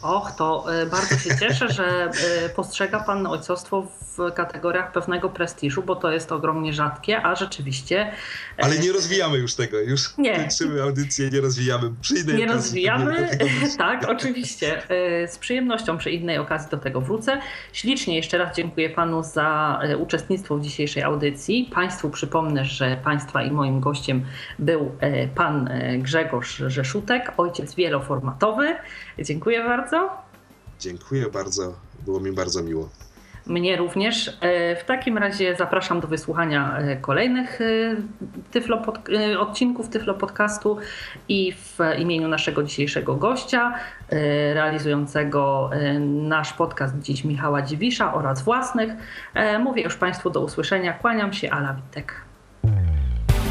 Och, to e, bardzo się cieszę, że e, postrzega Pan ojcostwo w kategoriach pewnego prestiżu, bo to jest ogromnie rzadkie, a rzeczywiście. E, Ale nie rozwijamy już tego, już nie. kończymy audycję, nie rozwijamy. Przy innej nie rozwijamy, tak, oczywiście. Z przyjemnością przy innej okazji do tego wrócę. Ślicznie jeszcze raz dziękuję Panu za uczestnictwo w dzisiejszej audycji. Państwu przypomnę, że Państwa i moim gościem był Pan Grzegorz Rzeszutek, ojciec wieloformatowy. Dziękuję bardzo bardzo. Dziękuję bardzo, było mi bardzo miło. Mnie również. E, w takim razie zapraszam do wysłuchania e, kolejnych e, tyflo pod, odcinków Tyflo Podcastu i w imieniu naszego dzisiejszego gościa, realizującego nasz podcast dziś Michała Dziwisza oraz własnych, mówię już Państwu do usłyszenia. Kłaniam się, Ala Witek.